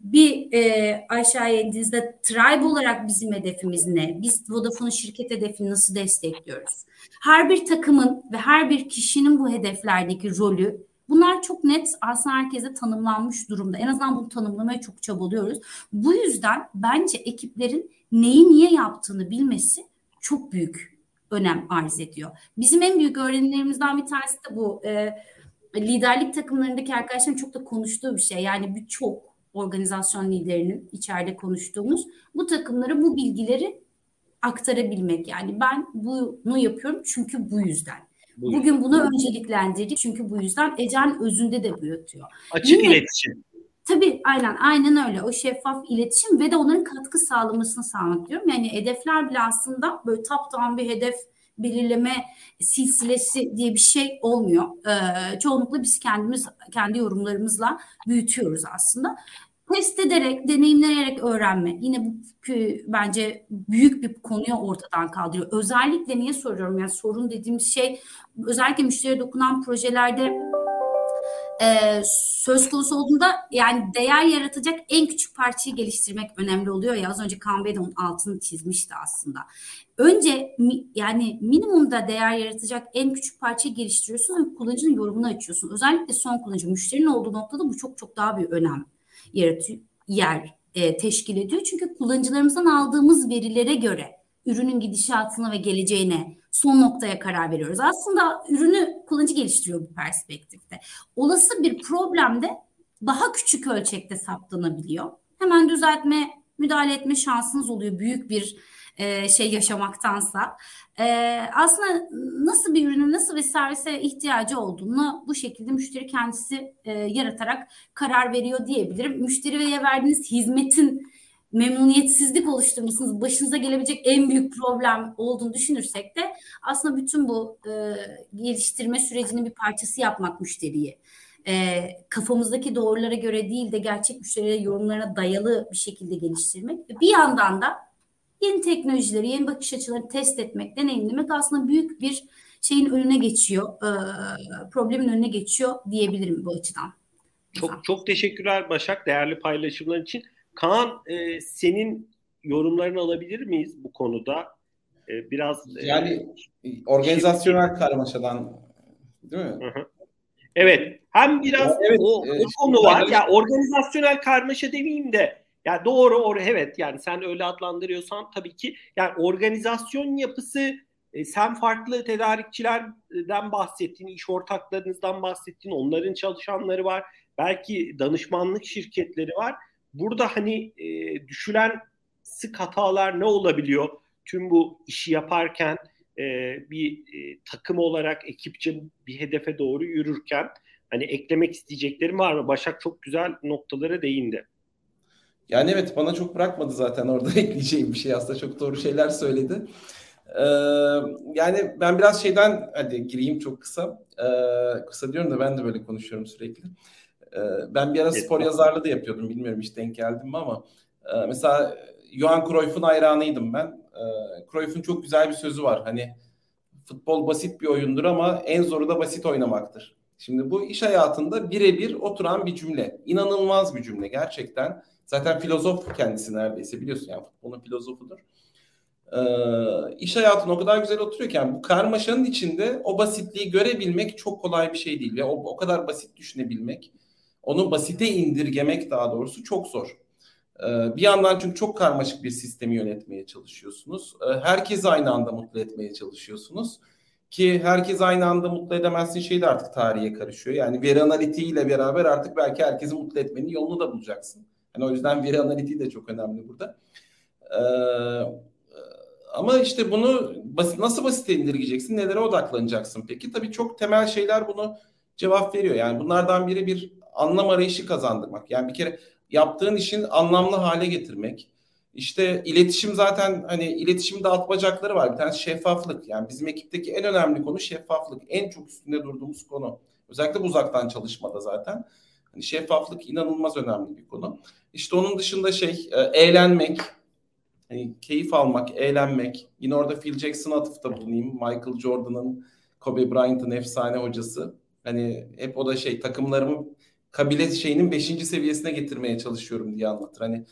bir e, aşağıya indiğinizde tribe olarak bizim hedefimiz ne? Biz Vodafone şirket hedefini nasıl destekliyoruz? Her bir takımın ve her bir kişinin bu hedeflerdeki rolü bunlar çok net aslında herkese tanımlanmış durumda. En azından bunu tanımlamaya çok çabalıyoruz. Bu yüzden bence ekiplerin neyi niye yaptığını bilmesi çok büyük önem arz ediyor. Bizim en büyük öğrenimlerimizden bir tanesi de bu. E, liderlik takımlarındaki arkadaşların çok da konuştuğu bir şey. Yani birçok organizasyon liderinin içeride konuştuğumuz bu takımlara bu bilgileri aktarabilmek. Yani ben bunu yapıyorum çünkü bu yüzden. Bu Bugün bunu önceliklendirdik çünkü bu yüzden Ecen özünde de bu yatıyor. Açık Yine, iletişim. Tabii aynen aynen öyle. O şeffaf iletişim ve de onların katkı sağlamasını sağlamak diyorum. Yani hedefler bile aslında böyle down bir hedef belirleme silsilesi diye bir şey olmuyor. Ee, çoğunlukla biz kendimiz kendi yorumlarımızla büyütüyoruz aslında. Test ederek, deneyimleyerek öğrenme. Yine bu bence büyük bir konuyu ortadan kaldırıyor. Özellikle niye soruyorum? Yani sorun dediğimiz şey özellikle müşteriye dokunan projelerde e, söz konusu olduğunda yani değer yaratacak en küçük parçayı geliştirmek önemli oluyor ya az önce Kaan Bey de onun altını çizmişti aslında. Önce mi, yani minimumda değer yaratacak en küçük parçayı geliştiriyorsun ve kullanıcının yorumunu açıyorsun. Özellikle son kullanıcı müşterinin olduğu noktada bu çok çok daha bir önem yaratıyor yer e, teşkil ediyor. Çünkü kullanıcılarımızdan aldığımız verilere göre ürünün gidişatına ve geleceğine son noktaya karar veriyoruz. Aslında ürünü kullanıcı geliştiriyor bu perspektifte. Olası bir problemde daha küçük ölçekte saptanabiliyor. Hemen düzeltme, müdahale etme şansınız oluyor büyük bir e, şey yaşamaktansa. E, aslında nasıl bir ürünün nasıl bir servise ihtiyacı olduğunu bu şekilde müşteri kendisi e, yaratarak karar veriyor diyebilirim. Müşteriye verdiğiniz hizmetin memnuniyetsizlik oluşturmuşsunuz, başınıza gelebilecek en büyük problem olduğunu düşünürsek de aslında bütün bu e, geliştirme sürecinin bir parçası yapmak müşteriyi. E, kafamızdaki doğrulara göre değil de gerçek müşteriye yorumlarına dayalı bir şekilde geliştirmek. Bir yandan da yeni teknolojileri, yeni bakış açıları test etmek, deneyimlemek aslında büyük bir şeyin önüne geçiyor, e, problemin önüne geçiyor diyebilirim bu açıdan. Çok çok teşekkürler Başak değerli paylaşımlar için. Kaan e, senin yorumlarını alabilir miyiz bu konuda? E, biraz e, yani e, organizasyonel şey, karmaşadan değil mi? Hı hı. Evet. Hem biraz evet, o, e, o konu var. Ya organizasyonel karmaşa demeyeyim de ya doğru or evet yani sen öyle adlandırıyorsan tabii ki yani organizasyon yapısı e, sen farklı tedarikçilerden bahsettin, iş ortaklarınızdan bahsettin, onların çalışanları var, belki danışmanlık şirketleri var. Burada hani e, düşülen sık hatalar ne olabiliyor? Tüm bu işi yaparken e, bir e, takım olarak ekipçe bir hedefe doğru yürürken hani eklemek isteyeceklerim var mı? Başak çok güzel noktalara değindi. Yani evet bana çok bırakmadı zaten orada ekleyeceğim bir şey aslında çok doğru şeyler söyledi. Ee, yani ben biraz şeyden hadi gireyim çok kısa. Ee, kısa diyorum da ben de böyle konuşuyorum sürekli. Ee, ben bir ara spor yazarlığı da yapıyordum. Bilmiyorum hiç denk geldim mi ama e, mesela Johan Cruyff'un hayranıydım ben. E, Cruyff'un çok güzel bir sözü var. Hani futbol basit bir oyundur ama en zoru da basit oynamaktır. Şimdi bu iş hayatında birebir oturan bir cümle. İnanılmaz bir cümle gerçekten. Zaten filozof kendisi neredeyse biliyorsun yani futbolun filozofudur. Ee, iş hayatına o kadar güzel oturuyorken bu karmaşanın içinde o basitliği görebilmek çok kolay bir şey değil. Ve o, o kadar basit düşünebilmek, onu basite indirgemek daha doğrusu çok zor. Ee, bir yandan çünkü çok karmaşık bir sistemi yönetmeye çalışıyorsunuz. Ee, herkesi aynı anda mutlu etmeye çalışıyorsunuz. Ki herkes aynı anda mutlu edemezsin şey de artık tarihe karışıyor. Yani veri analitiği ile beraber artık belki herkesi mutlu etmenin yolunu da bulacaksın. Yani o yüzden veri analitiği de çok önemli burada. Ee, ama işte bunu nasıl basite indirgeyeceksin? Nelere odaklanacaksın peki? Tabii çok temel şeyler bunu cevap veriyor. Yani bunlardan biri bir anlam arayışı kazandırmak. Yani bir kere yaptığın işin anlamlı hale getirmek. İşte iletişim zaten hani iletişimde alt bacakları var. Bir tanesi şeffaflık. Yani bizim ekipteki en önemli konu şeffaflık. En çok üstünde durduğumuz konu. Özellikle bu uzaktan çalışmada zaten. Hani şeffaflık inanılmaz önemli bir konu. İşte onun dışında şey e, eğlenmek, hani keyif almak, eğlenmek. Yine orada Phil Jackson atıfta bulunayım. Michael Jordan'ın, Kobe Bryant'ın efsane hocası. Hani hep o da şey takımlarımı kabile şeyinin beşinci seviyesine getirmeye çalışıyorum diye anlatır. Hani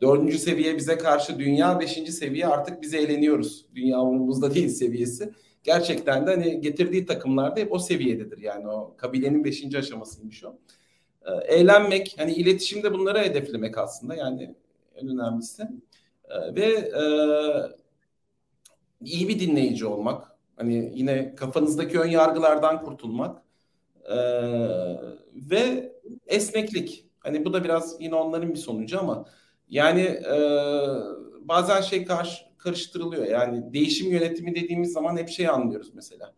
dördüncü seviye bize karşı dünya, beşinci seviye artık biz eğleniyoruz. Dünya umurumuzda değil seviyesi. Gerçekten de hani getirdiği takımlarda hep o seviyededir. Yani o kabilenin beşinci aşamasıymış o. Ee, eğlenmek, hani iletişimde bunları hedeflemek aslında yani en önemlisi. Ee, ve e, iyi bir dinleyici olmak. Hani yine kafanızdaki ön yargılardan kurtulmak. E, ve esneklik. Hani bu da biraz yine onların bir sonucu ama yani e, bazen şey karşı, karıştırılıyor. Yani değişim yönetimi dediğimiz zaman hep şey anlıyoruz mesela.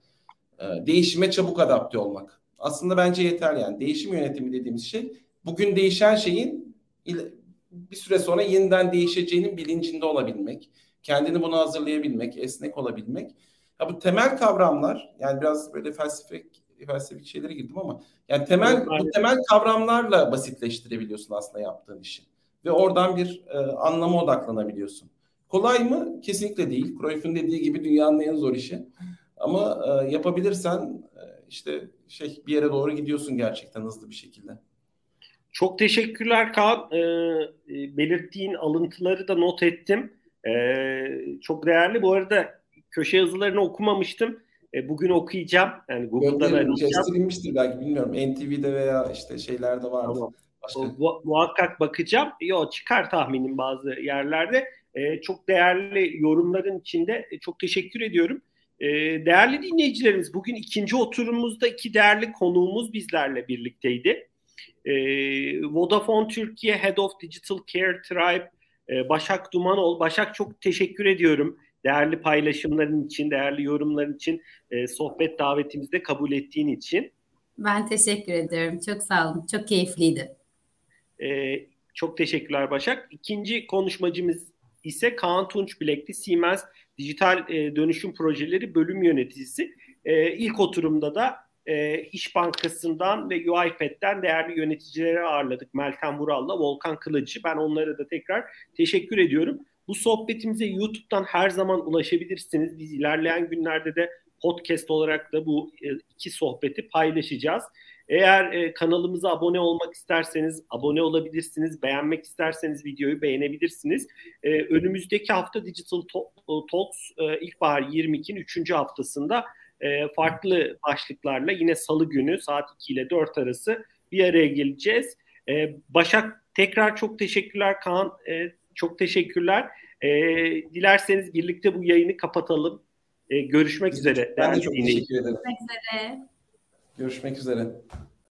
E, değişime çabuk adapte olmak. Aslında bence yeter yani. Değişim yönetimi dediğimiz şey bugün değişen şeyin bir süre sonra yeniden değişeceğinin bilincinde olabilmek, kendini buna hazırlayabilmek, esnek olabilmek. Ya bu temel kavramlar yani biraz böyle felsefik felsefik şeylere girdim ama yani temel bu temel kavramlarla basitleştirebiliyorsun aslında yaptığın işi ve oradan bir e, anlama odaklanabiliyorsun. Kolay mı? Kesinlikle değil. Cruyff'un dediği gibi dünyanın en zor işi. Ama e, yapabilirsen e, işte şey bir yere doğru gidiyorsun gerçekten hızlı bir şekilde. Çok teşekkürler Kaan. Ee, e, belirttiğin alıntıları da not ettim. Ee, çok değerli. Bu arada köşe yazılarını okumamıştım. E, bugün okuyacağım. Yani Google'da da arayacağım. belki bilmiyorum. NTV'de veya işte şeylerde var. Tamam. Mu- muhakkak bakacağım. Yo çıkar tahminim bazı yerlerde. E, çok değerli yorumların içinde e, çok teşekkür ediyorum. E, değerli dinleyicilerimiz bugün ikinci oturumumuzda iki değerli konuğumuz bizlerle birlikteydi. E, Vodafone Türkiye Head of Digital Care Tribe e, Başak Dumanol. Başak çok teşekkür ediyorum değerli paylaşımların için, değerli yorumların için, e, sohbet davetimizde kabul ettiğin için. Ben teşekkür ediyorum. Çok sağ olun. Çok keyifliydi. E, çok teşekkürler Başak. İkinci konuşmacımız ise Kaan Tunç Bilekli, Siemens Dijital e, Dönüşüm Projeleri Bölüm Yöneticisi. E, ilk oturumda da e, İş Bankası'ndan ve UiPath'ten değerli yöneticileri ağırladık. Meltem Vural'la Volkan Kılıcı. Ben onlara da tekrar teşekkür ediyorum. Bu sohbetimize YouTube'dan her zaman ulaşabilirsiniz. Biz ilerleyen günlerde de podcast olarak da bu e, iki sohbeti paylaşacağız. Eğer e, kanalımıza abone olmak isterseniz abone olabilirsiniz. Beğenmek isterseniz videoyu beğenebilirsiniz. E, önümüzdeki hafta Digital Talks İlkbahar 22'nin 3. haftasında farklı başlıklarla yine salı günü saat 2 ile 4 arası bir araya geleceğiz. Başak tekrar çok teşekkürler Kaan. Çok teşekkürler. E, dilerseniz birlikte bu yayını kapatalım. E, görüşmek üzere. Ben de çok teşekkür ederim. Görüşmek üzere. Görüşmek üzere.